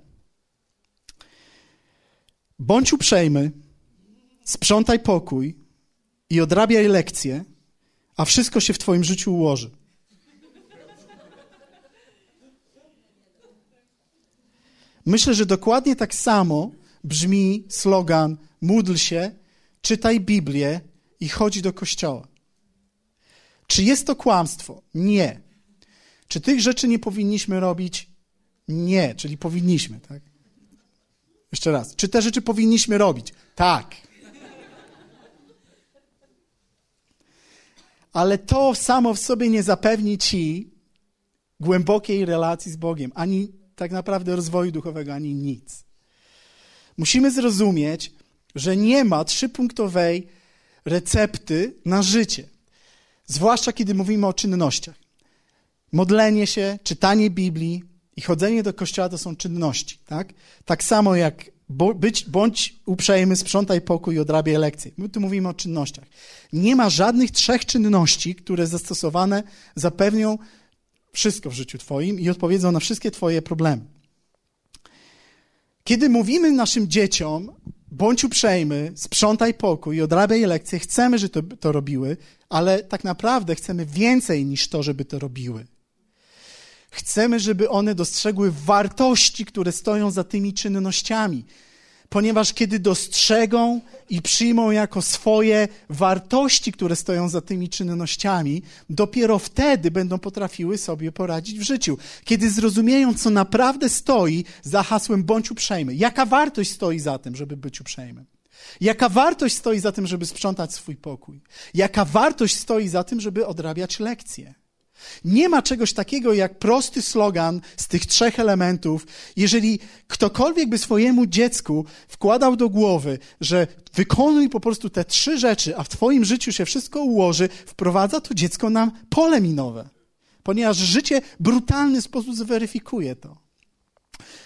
Bądź uprzejmy, sprzątaj pokój i odrabiaj lekcje, a wszystko się w Twoim życiu ułoży. Myślę, że dokładnie tak samo brzmi slogan: módl się, czytaj Biblię i chodź do kościoła. Czy jest to kłamstwo? Nie. Czy tych rzeczy nie powinniśmy robić? Nie, czyli powinniśmy, tak? Jeszcze raz. Czy te rzeczy powinniśmy robić? Tak. Ale to samo w sobie nie zapewni ci głębokiej relacji z Bogiem, ani tak naprawdę rozwoju duchowego, ani nic. Musimy zrozumieć, że nie ma trzypunktowej recepty na życie. Zwłaszcza kiedy mówimy o czynnościach. Modlenie się, czytanie Biblii i chodzenie do kościoła to są czynności. Tak, tak samo jak być, bądź uprzejmy, sprzątaj pokój i odrabiaj lekcje. My tu mówimy o czynnościach. Nie ma żadnych trzech czynności, które zastosowane zapewnią wszystko w życiu Twoim i odpowiedzą na wszystkie Twoje problemy. Kiedy mówimy naszym dzieciom, bądź uprzejmy, sprzątaj pokój i odrabiaj lekcje, chcemy, żeby to, to robiły, ale tak naprawdę chcemy więcej niż to, żeby to robiły. Chcemy, żeby one dostrzegły wartości, które stoją za tymi czynnościami ponieważ kiedy dostrzegą i przyjmą jako swoje wartości, które stoją za tymi czynnościami, dopiero wtedy będą potrafiły sobie poradzić w życiu. Kiedy zrozumieją, co naprawdę stoi za hasłem bądź uprzejmy, jaka wartość stoi za tym, żeby być uprzejmym. Jaka wartość stoi za tym, żeby sprzątać swój pokój? Jaka wartość stoi za tym, żeby odrabiać lekcje? Nie ma czegoś takiego jak prosty slogan z tych trzech elementów. Jeżeli ktokolwiek by swojemu dziecku wkładał do głowy, że wykonuj po prostu te trzy rzeczy, a w Twoim życiu się wszystko ułoży, wprowadza to dziecko na pole minowe, ponieważ życie w brutalny sposób zweryfikuje to.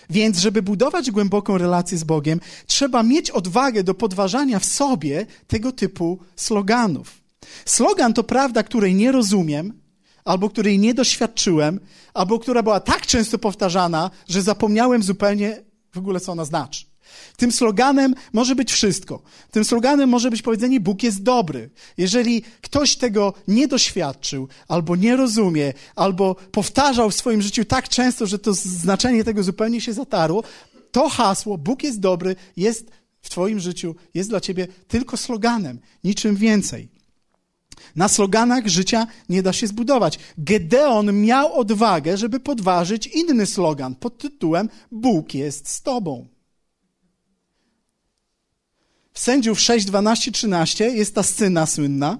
Więc, żeby budować głęboką relację z Bogiem, trzeba mieć odwagę do podważania w sobie tego typu sloganów. Slogan to prawda, której nie rozumiem, albo której nie doświadczyłem, albo która była tak często powtarzana, że zapomniałem zupełnie w ogóle, co ona znaczy. Tym sloganem może być wszystko. Tym sloganem może być powiedzenie Bóg jest dobry. Jeżeli ktoś tego nie doświadczył, albo nie rozumie, albo powtarzał w swoim życiu tak często, że to znaczenie tego zupełnie się zatarło, to hasło Bóg jest dobry jest w Twoim życiu, jest dla Ciebie tylko sloganem, niczym więcej. Na sloganach życia nie da się zbudować. Gedeon miał odwagę, żeby podważyć inny slogan pod tytułem Bóg jest z Tobą. W sędziów 6, 12, 13 jest ta scena słynna,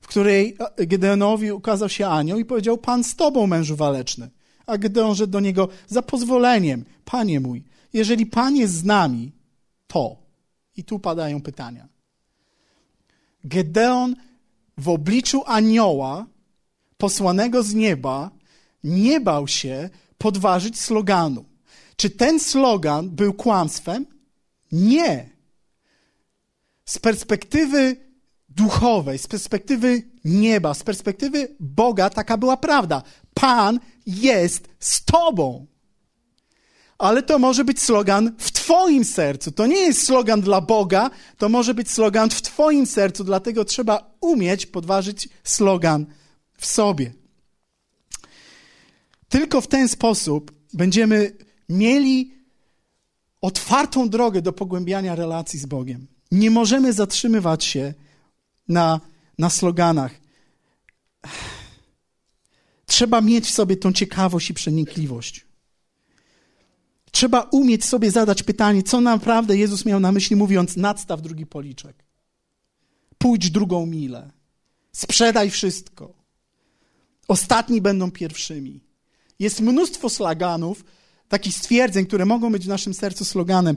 w której Gedeonowi ukazał się anioł i powiedział: Pan z Tobą, mężu waleczny. A Gedeon rzekł do niego: Za pozwoleniem, panie mój, jeżeli Pan jest z nami, to. I tu padają pytania. Gedeon w obliczu anioła posłanego z nieba nie bał się podważyć sloganu. Czy ten slogan był kłamstwem? Nie. Z perspektywy duchowej, z perspektywy nieba, z perspektywy Boga taka była prawda. Pan jest z Tobą ale to może być slogan w Twoim sercu. To nie jest slogan dla Boga, to może być slogan w Twoim sercu, dlatego trzeba umieć podważyć slogan w sobie. Tylko w ten sposób będziemy mieli otwartą drogę do pogłębiania relacji z Bogiem. Nie możemy zatrzymywać się na, na sloganach. Trzeba mieć w sobie tą ciekawość i przenikliwość. Trzeba umieć sobie zadać pytanie, co naprawdę Jezus miał na myśli, mówiąc: nadstaw drugi policzek. Pójdź drugą milę. Sprzedaj wszystko. Ostatni będą pierwszymi. Jest mnóstwo sloganów, takich stwierdzeń, które mogą być w naszym sercu sloganem.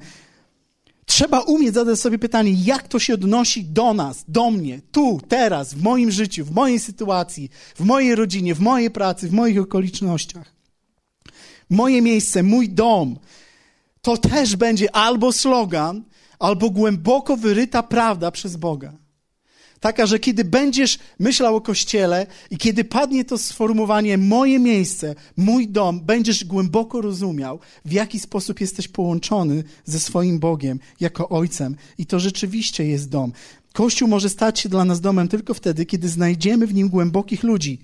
Trzeba umieć zadać sobie pytanie, jak to się odnosi do nas, do mnie, tu, teraz, w moim życiu, w mojej sytuacji, w mojej rodzinie, w mojej pracy, w moich okolicznościach moje miejsce, mój dom, to też będzie albo slogan, albo głęboko wyryta prawda przez Boga. Taka, że kiedy będziesz myślał o kościele i kiedy padnie to sformułowanie moje miejsce, mój dom, będziesz głęboko rozumiał, w jaki sposób jesteś połączony ze swoim Bogiem jako Ojcem. I to rzeczywiście jest dom. Kościół może stać się dla nas domem tylko wtedy, kiedy znajdziemy w nim głębokich ludzi,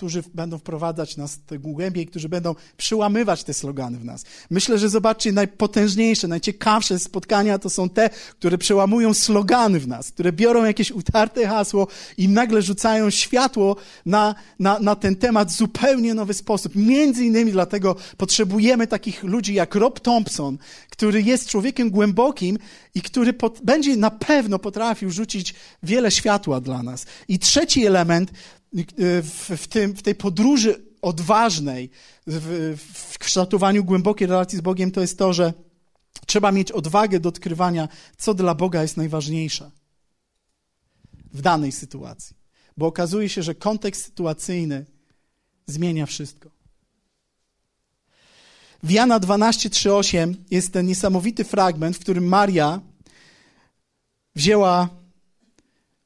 którzy będą wprowadzać nas głębiej, którzy będą przyłamywać te slogany w nas. Myślę, że zobaczcie, najpotężniejsze, najciekawsze spotkania to są te, które przełamują slogany w nas, które biorą jakieś utarte hasło i nagle rzucają światło na, na, na ten temat w zupełnie nowy sposób. Między innymi dlatego potrzebujemy takich ludzi jak Rob Thompson, który jest człowiekiem głębokim i który pot, będzie na pewno potrafił rzucić wiele światła dla nas. I trzeci element w, w, tym, w tej podróży odważnej, w, w kształtowaniu głębokiej relacji z Bogiem, to jest to, że trzeba mieć odwagę do odkrywania, co dla Boga jest najważniejsze w danej sytuacji. Bo okazuje się, że kontekst sytuacyjny zmienia wszystko. W Jana 12:3-8 jest ten niesamowity fragment, w którym Maria wzięła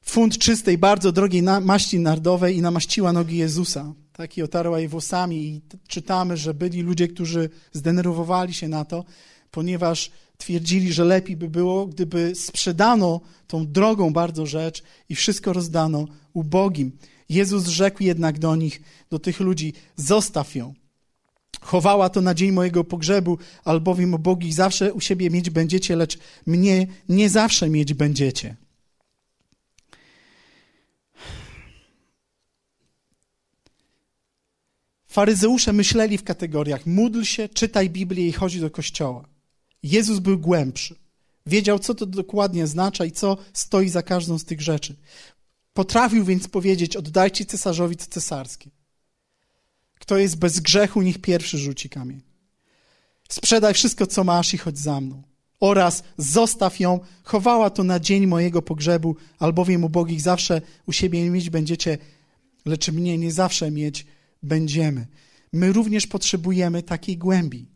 funt czystej, bardzo drogiej maści nardowej i namaściła nogi Jezusa. Tak, i otarła je włosami. I czytamy, że byli ludzie, którzy zdenerwowali się na to, ponieważ twierdzili, że lepiej by było, gdyby sprzedano tą drogą bardzo rzecz i wszystko rozdano ubogim. Jezus rzekł jednak do nich, do tych ludzi: Zostaw ją. Chowała to na dzień mojego pogrzebu, albowiem ubogich zawsze u siebie mieć będziecie, lecz mnie nie zawsze mieć będziecie. Faryzeusze myśleli w kategoriach módl się, czytaj Biblię i chodź do kościoła. Jezus był głębszy. Wiedział, co to dokładnie oznacza i co stoi za każdą z tych rzeczy. Potrafił więc powiedzieć: Oddajcie cesarzowi co cesarskie. Kto jest bez grzechu, niech pierwszy rzuci kamień. Sprzedaj wszystko, co masz i chodź za mną. Oraz zostaw ją, chowała to na dzień mojego pogrzebu, albowiem ubogich zawsze u siebie mieć będziecie, lecz mnie nie zawsze mieć będziemy. My również potrzebujemy takiej głębi.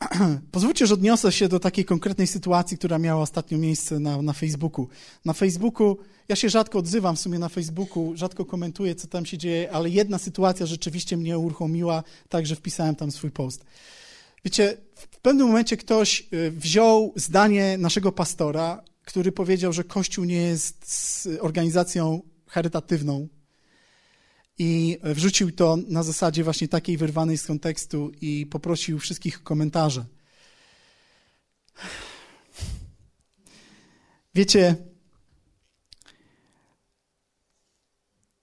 Pozwólcie, że odniosę się do takiej konkretnej sytuacji, która miała ostatnio miejsce na, na Facebooku. Na Facebooku, ja się rzadko odzywam w sumie na Facebooku, rzadko komentuję, co tam się dzieje, ale jedna sytuacja rzeczywiście mnie uruchomiła, także wpisałem tam swój post. Wiecie, w pewnym momencie ktoś y, wziął zdanie naszego pastora, który powiedział, że Kościół nie jest organizacją charytatywną, i wrzucił to na zasadzie właśnie takiej wyrwanej z kontekstu i poprosił wszystkich o komentarze. Wiecie,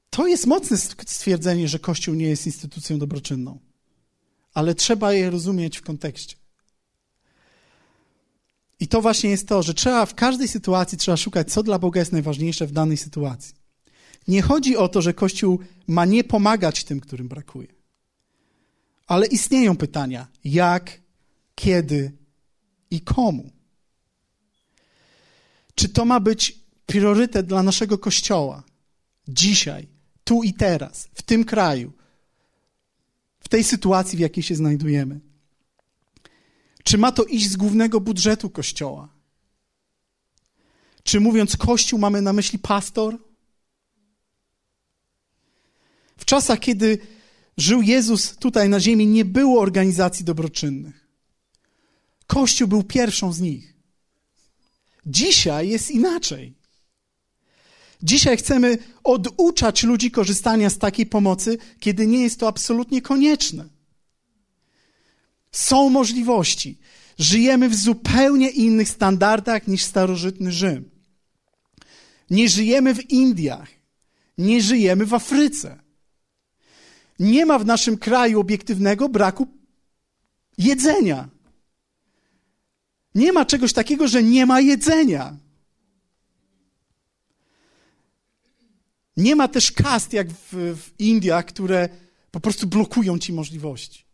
to jest mocne stwierdzenie, że Kościół nie jest instytucją dobroczynną, ale trzeba je rozumieć w kontekście. I to właśnie jest to, że trzeba w każdej sytuacji trzeba szukać, co dla Boga jest najważniejsze w danej sytuacji. Nie chodzi o to, że Kościół ma nie pomagać tym, którym brakuje. Ale istnieją pytania: jak, kiedy i komu? Czy to ma być priorytet dla naszego Kościoła? Dzisiaj, tu i teraz, w tym kraju, w tej sytuacji, w jakiej się znajdujemy? Czy ma to iść z głównego budżetu Kościoła? Czy mówiąc Kościół mamy na myśli pastor? W czasach, kiedy żył Jezus tutaj na ziemi, nie było organizacji dobroczynnych. Kościół był pierwszą z nich. Dzisiaj jest inaczej. Dzisiaj chcemy oduczać ludzi korzystania z takiej pomocy, kiedy nie jest to absolutnie konieczne. Są możliwości. Żyjemy w zupełnie innych standardach niż starożytny Rzym. Nie żyjemy w Indiach, nie żyjemy w Afryce. Nie ma w naszym kraju obiektywnego braku jedzenia. Nie ma czegoś takiego, że nie ma jedzenia. Nie ma też kast jak w, w Indiach, które po prostu blokują ci możliwości.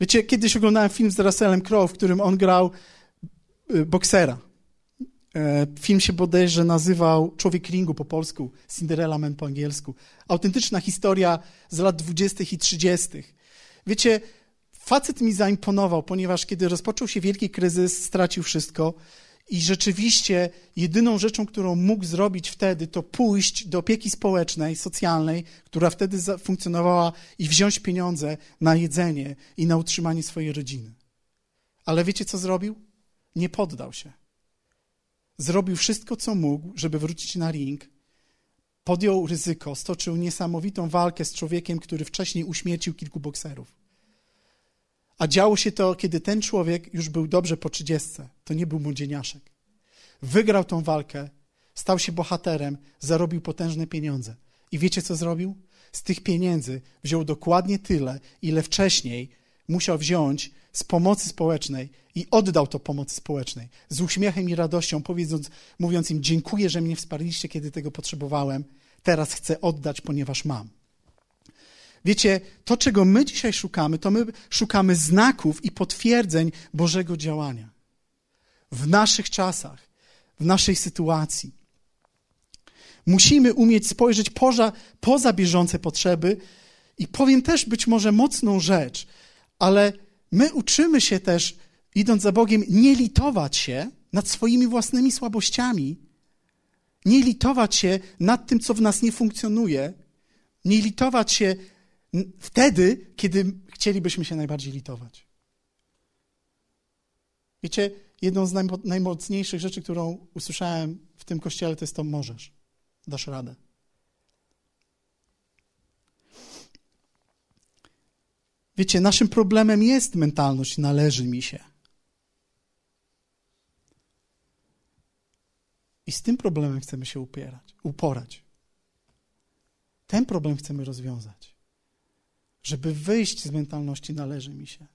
Wiecie, kiedyś oglądałem film z Russellem Crowe, w którym on grał y, boksera. E, film się bodajże nazywał Człowiek Ringu po polsku, Cinderella Man po angielsku. Autentyczna historia z lat 20. i 30. Wiecie, facet mi zaimponował, ponieważ kiedy rozpoczął się wielki kryzys, stracił wszystko I rzeczywiście jedyną rzeczą, którą mógł zrobić wtedy, to pójść do opieki społecznej, socjalnej, która wtedy funkcjonowała, i wziąć pieniądze na jedzenie i na utrzymanie swojej rodziny. Ale wiecie, co zrobił? Nie poddał się. Zrobił wszystko, co mógł, żeby wrócić na ring. Podjął ryzyko, stoczył niesamowitą walkę z człowiekiem, który wcześniej uśmiercił kilku bokserów. A działo się to, kiedy ten człowiek już był dobrze po trzydziestce. To nie był młodzieniaszek. Wygrał tą walkę, stał się bohaterem, zarobił potężne pieniądze. I wiecie, co zrobił? Z tych pieniędzy wziął dokładnie tyle, ile wcześniej musiał wziąć z pomocy społecznej i oddał to pomocy społecznej. Z uśmiechem i radością, powiedząc, mówiąc im: Dziękuję, że mnie wsparliście, kiedy tego potrzebowałem. Teraz chcę oddać, ponieważ mam. Wiecie, to czego my dzisiaj szukamy, to my szukamy znaków i potwierdzeń Bożego działania. W naszych czasach, w naszej sytuacji. Musimy umieć spojrzeć poza, poza bieżące potrzeby i powiem też być może mocną rzecz, ale my uczymy się też, idąc za Bogiem, nie litować się nad swoimi własnymi słabościami, nie litować się nad tym, co w nas nie funkcjonuje, nie litować się wtedy, kiedy chcielibyśmy się najbardziej litować. Wiecie, jedną z najmocniejszych rzeczy, którą usłyszałem w tym kościele, to jest to możesz. Dasz radę. Wiecie, naszym problemem jest mentalność, należy mi się. I z tym problemem chcemy się upierać, uporać. Ten problem chcemy rozwiązać żeby wyjść z mentalności należy mi się,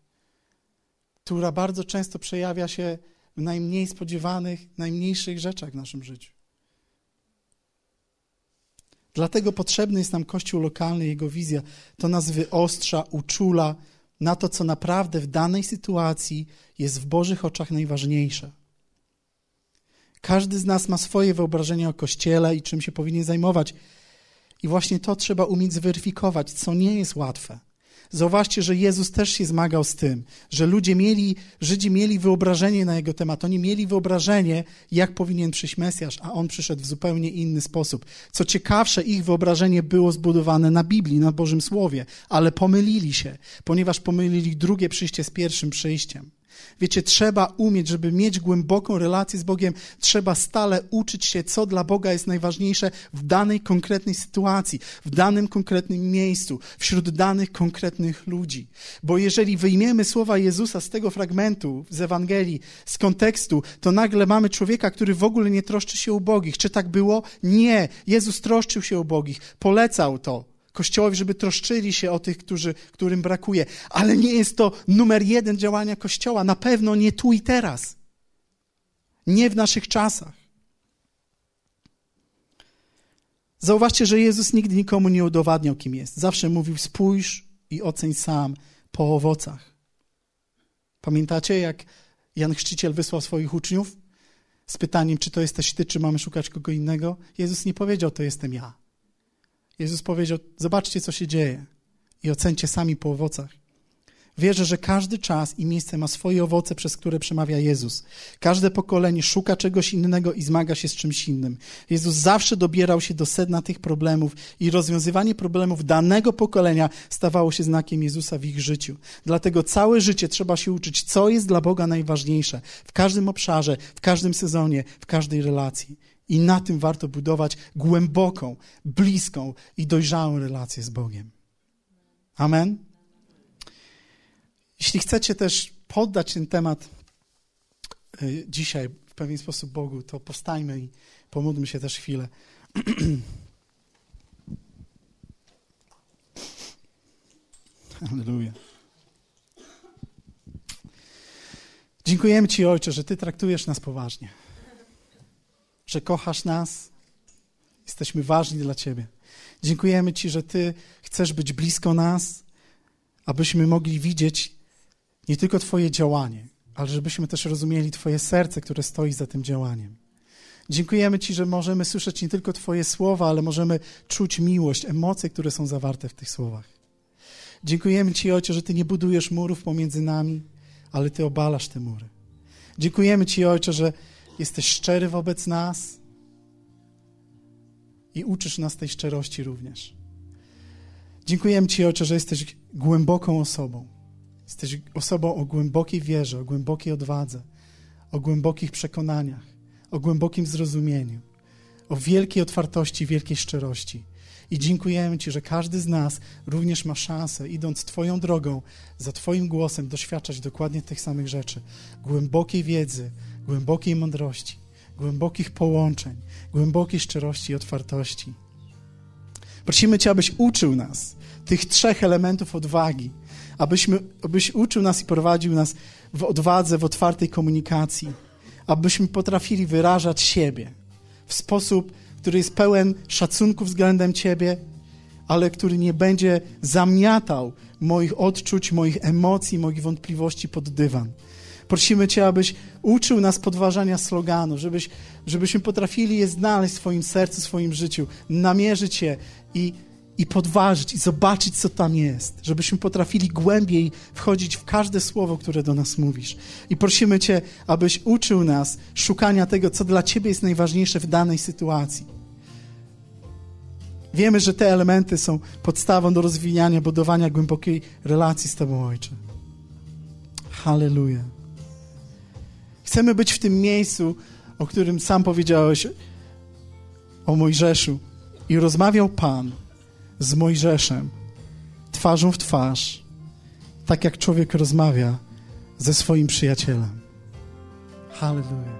która bardzo często przejawia się w najmniej spodziewanych, najmniejszych rzeczach w naszym życiu. Dlatego potrzebny jest nam Kościół lokalny, jego wizja. To nas wyostrza, uczula na to, co naprawdę w danej sytuacji jest w Bożych oczach najważniejsze. Każdy z nas ma swoje wyobrażenie o Kościele i czym się powinien zajmować. I właśnie to trzeba umieć zweryfikować, co nie jest łatwe. Zauważcie, że Jezus też się zmagał z tym, że ludzie mieli, Żydzi mieli wyobrażenie na Jego temat. Oni mieli wyobrażenie, jak powinien przyjść Mesjasz, a On przyszedł w zupełnie inny sposób. Co ciekawsze, ich wyobrażenie było zbudowane na Biblii, na Bożym Słowie, ale pomylili się, ponieważ pomylili drugie przyjście z pierwszym przyjściem. Wiecie, trzeba umieć, żeby mieć głęboką relację z Bogiem, trzeba stale uczyć się, co dla Boga jest najważniejsze w danej konkretnej sytuacji, w danym konkretnym miejscu, wśród danych konkretnych ludzi. Bo jeżeli wyjmiemy słowa Jezusa z tego fragmentu z Ewangelii, z kontekstu, to nagle mamy człowieka, który w ogóle nie troszczy się ubogich. Czy tak było? Nie. Jezus troszczył się ubogich, polecał to. Kościołowi, żeby troszczyli się o tych, którzy, którym brakuje. Ale nie jest to numer jeden działania Kościoła. Na pewno nie tu i teraz. Nie w naszych czasach. Zauważcie, że Jezus nigdy nikomu nie udowadniał, kim jest. Zawsze mówił: spójrz i oceń sam po owocach. Pamiętacie, jak Jan Chrzciciel wysłał swoich uczniów z pytaniem, czy to jesteś ty, czy mamy szukać kogo innego? Jezus nie powiedział: To jestem ja. Jezus powiedział: Zobaczcie, co się dzieje i ocencie sami po owocach. Wierzę, że każdy czas i miejsce ma swoje owoce, przez które przemawia Jezus. Każde pokolenie szuka czegoś innego i zmaga się z czymś innym. Jezus zawsze dobierał się do sedna tych problemów i rozwiązywanie problemów danego pokolenia stawało się znakiem Jezusa w ich życiu. Dlatego całe życie trzeba się uczyć, co jest dla Boga najważniejsze w każdym obszarze, w każdym sezonie, w każdej relacji. I na tym warto budować głęboką, bliską i dojrzałą relację z Bogiem. Amen. Jeśli chcecie też poddać ten temat y, dzisiaj w pewien sposób Bogu, to powstajmy i pomódlmy się też chwilę. Halleluja. Dziękujemy Ci, Ojcze, że Ty traktujesz nas poważnie że kochasz nas. Jesteśmy ważni dla Ciebie. Dziękujemy Ci, że Ty chcesz być blisko nas, abyśmy mogli widzieć nie tylko Twoje działanie, ale żebyśmy też rozumieli Twoje serce, które stoi za tym działaniem. Dziękujemy Ci, że możemy słyszeć nie tylko Twoje słowa, ale możemy czuć miłość, emocje, które są zawarte w tych słowach. Dziękujemy Ci, Ojcze, że Ty nie budujesz murów pomiędzy nami, ale Ty obalasz te mury. Dziękujemy Ci, Ojcze, że jesteś szczery wobec nas i uczysz nas tej szczerości również. Dziękujemy Ci, Ojcze, że jesteś głęboką osobą. Jesteś osobą o głębokiej wierze, o głębokiej odwadze, o głębokich przekonaniach, o głębokim zrozumieniu, o wielkiej otwartości, wielkiej szczerości. I dziękujemy Ci, że każdy z nas również ma szansę, idąc Twoją drogą, za Twoim głosem, doświadczać dokładnie tych samych rzeczy. Głębokiej wiedzy, głębokiej mądrości, głębokich połączeń, głębokiej szczerości i otwartości. Prosimy Cię, abyś uczył nas tych trzech elementów odwagi, abyśmy, abyś uczył nas i prowadził nas w odwadze, w otwartej komunikacji, abyśmy potrafili wyrażać siebie w sposób, który jest pełen szacunku względem Ciebie, ale który nie będzie zamiatał moich odczuć, moich emocji, moich wątpliwości pod dywan. Prosimy Cię, abyś uczył nas podważania sloganu, żebyś, żebyśmy potrafili je znaleźć w swoim sercu, w swoim życiu, namierzyć je i i podważyć, i zobaczyć, co tam jest, żebyśmy potrafili głębiej wchodzić w każde słowo, które do nas mówisz. I prosimy Cię, abyś uczył nas szukania tego, co dla Ciebie jest najważniejsze w danej sytuacji. Wiemy, że te elementy są podstawą do rozwijania, budowania głębokiej relacji z Tobą, Ojcze. Halleluja. Chcemy być w tym miejscu, o którym sam powiedziałeś o Mojżeszu. I rozmawiał Pan z Mojżeszem, twarzą w twarz, tak jak człowiek rozmawia ze swoim przyjacielem. Hallelujah.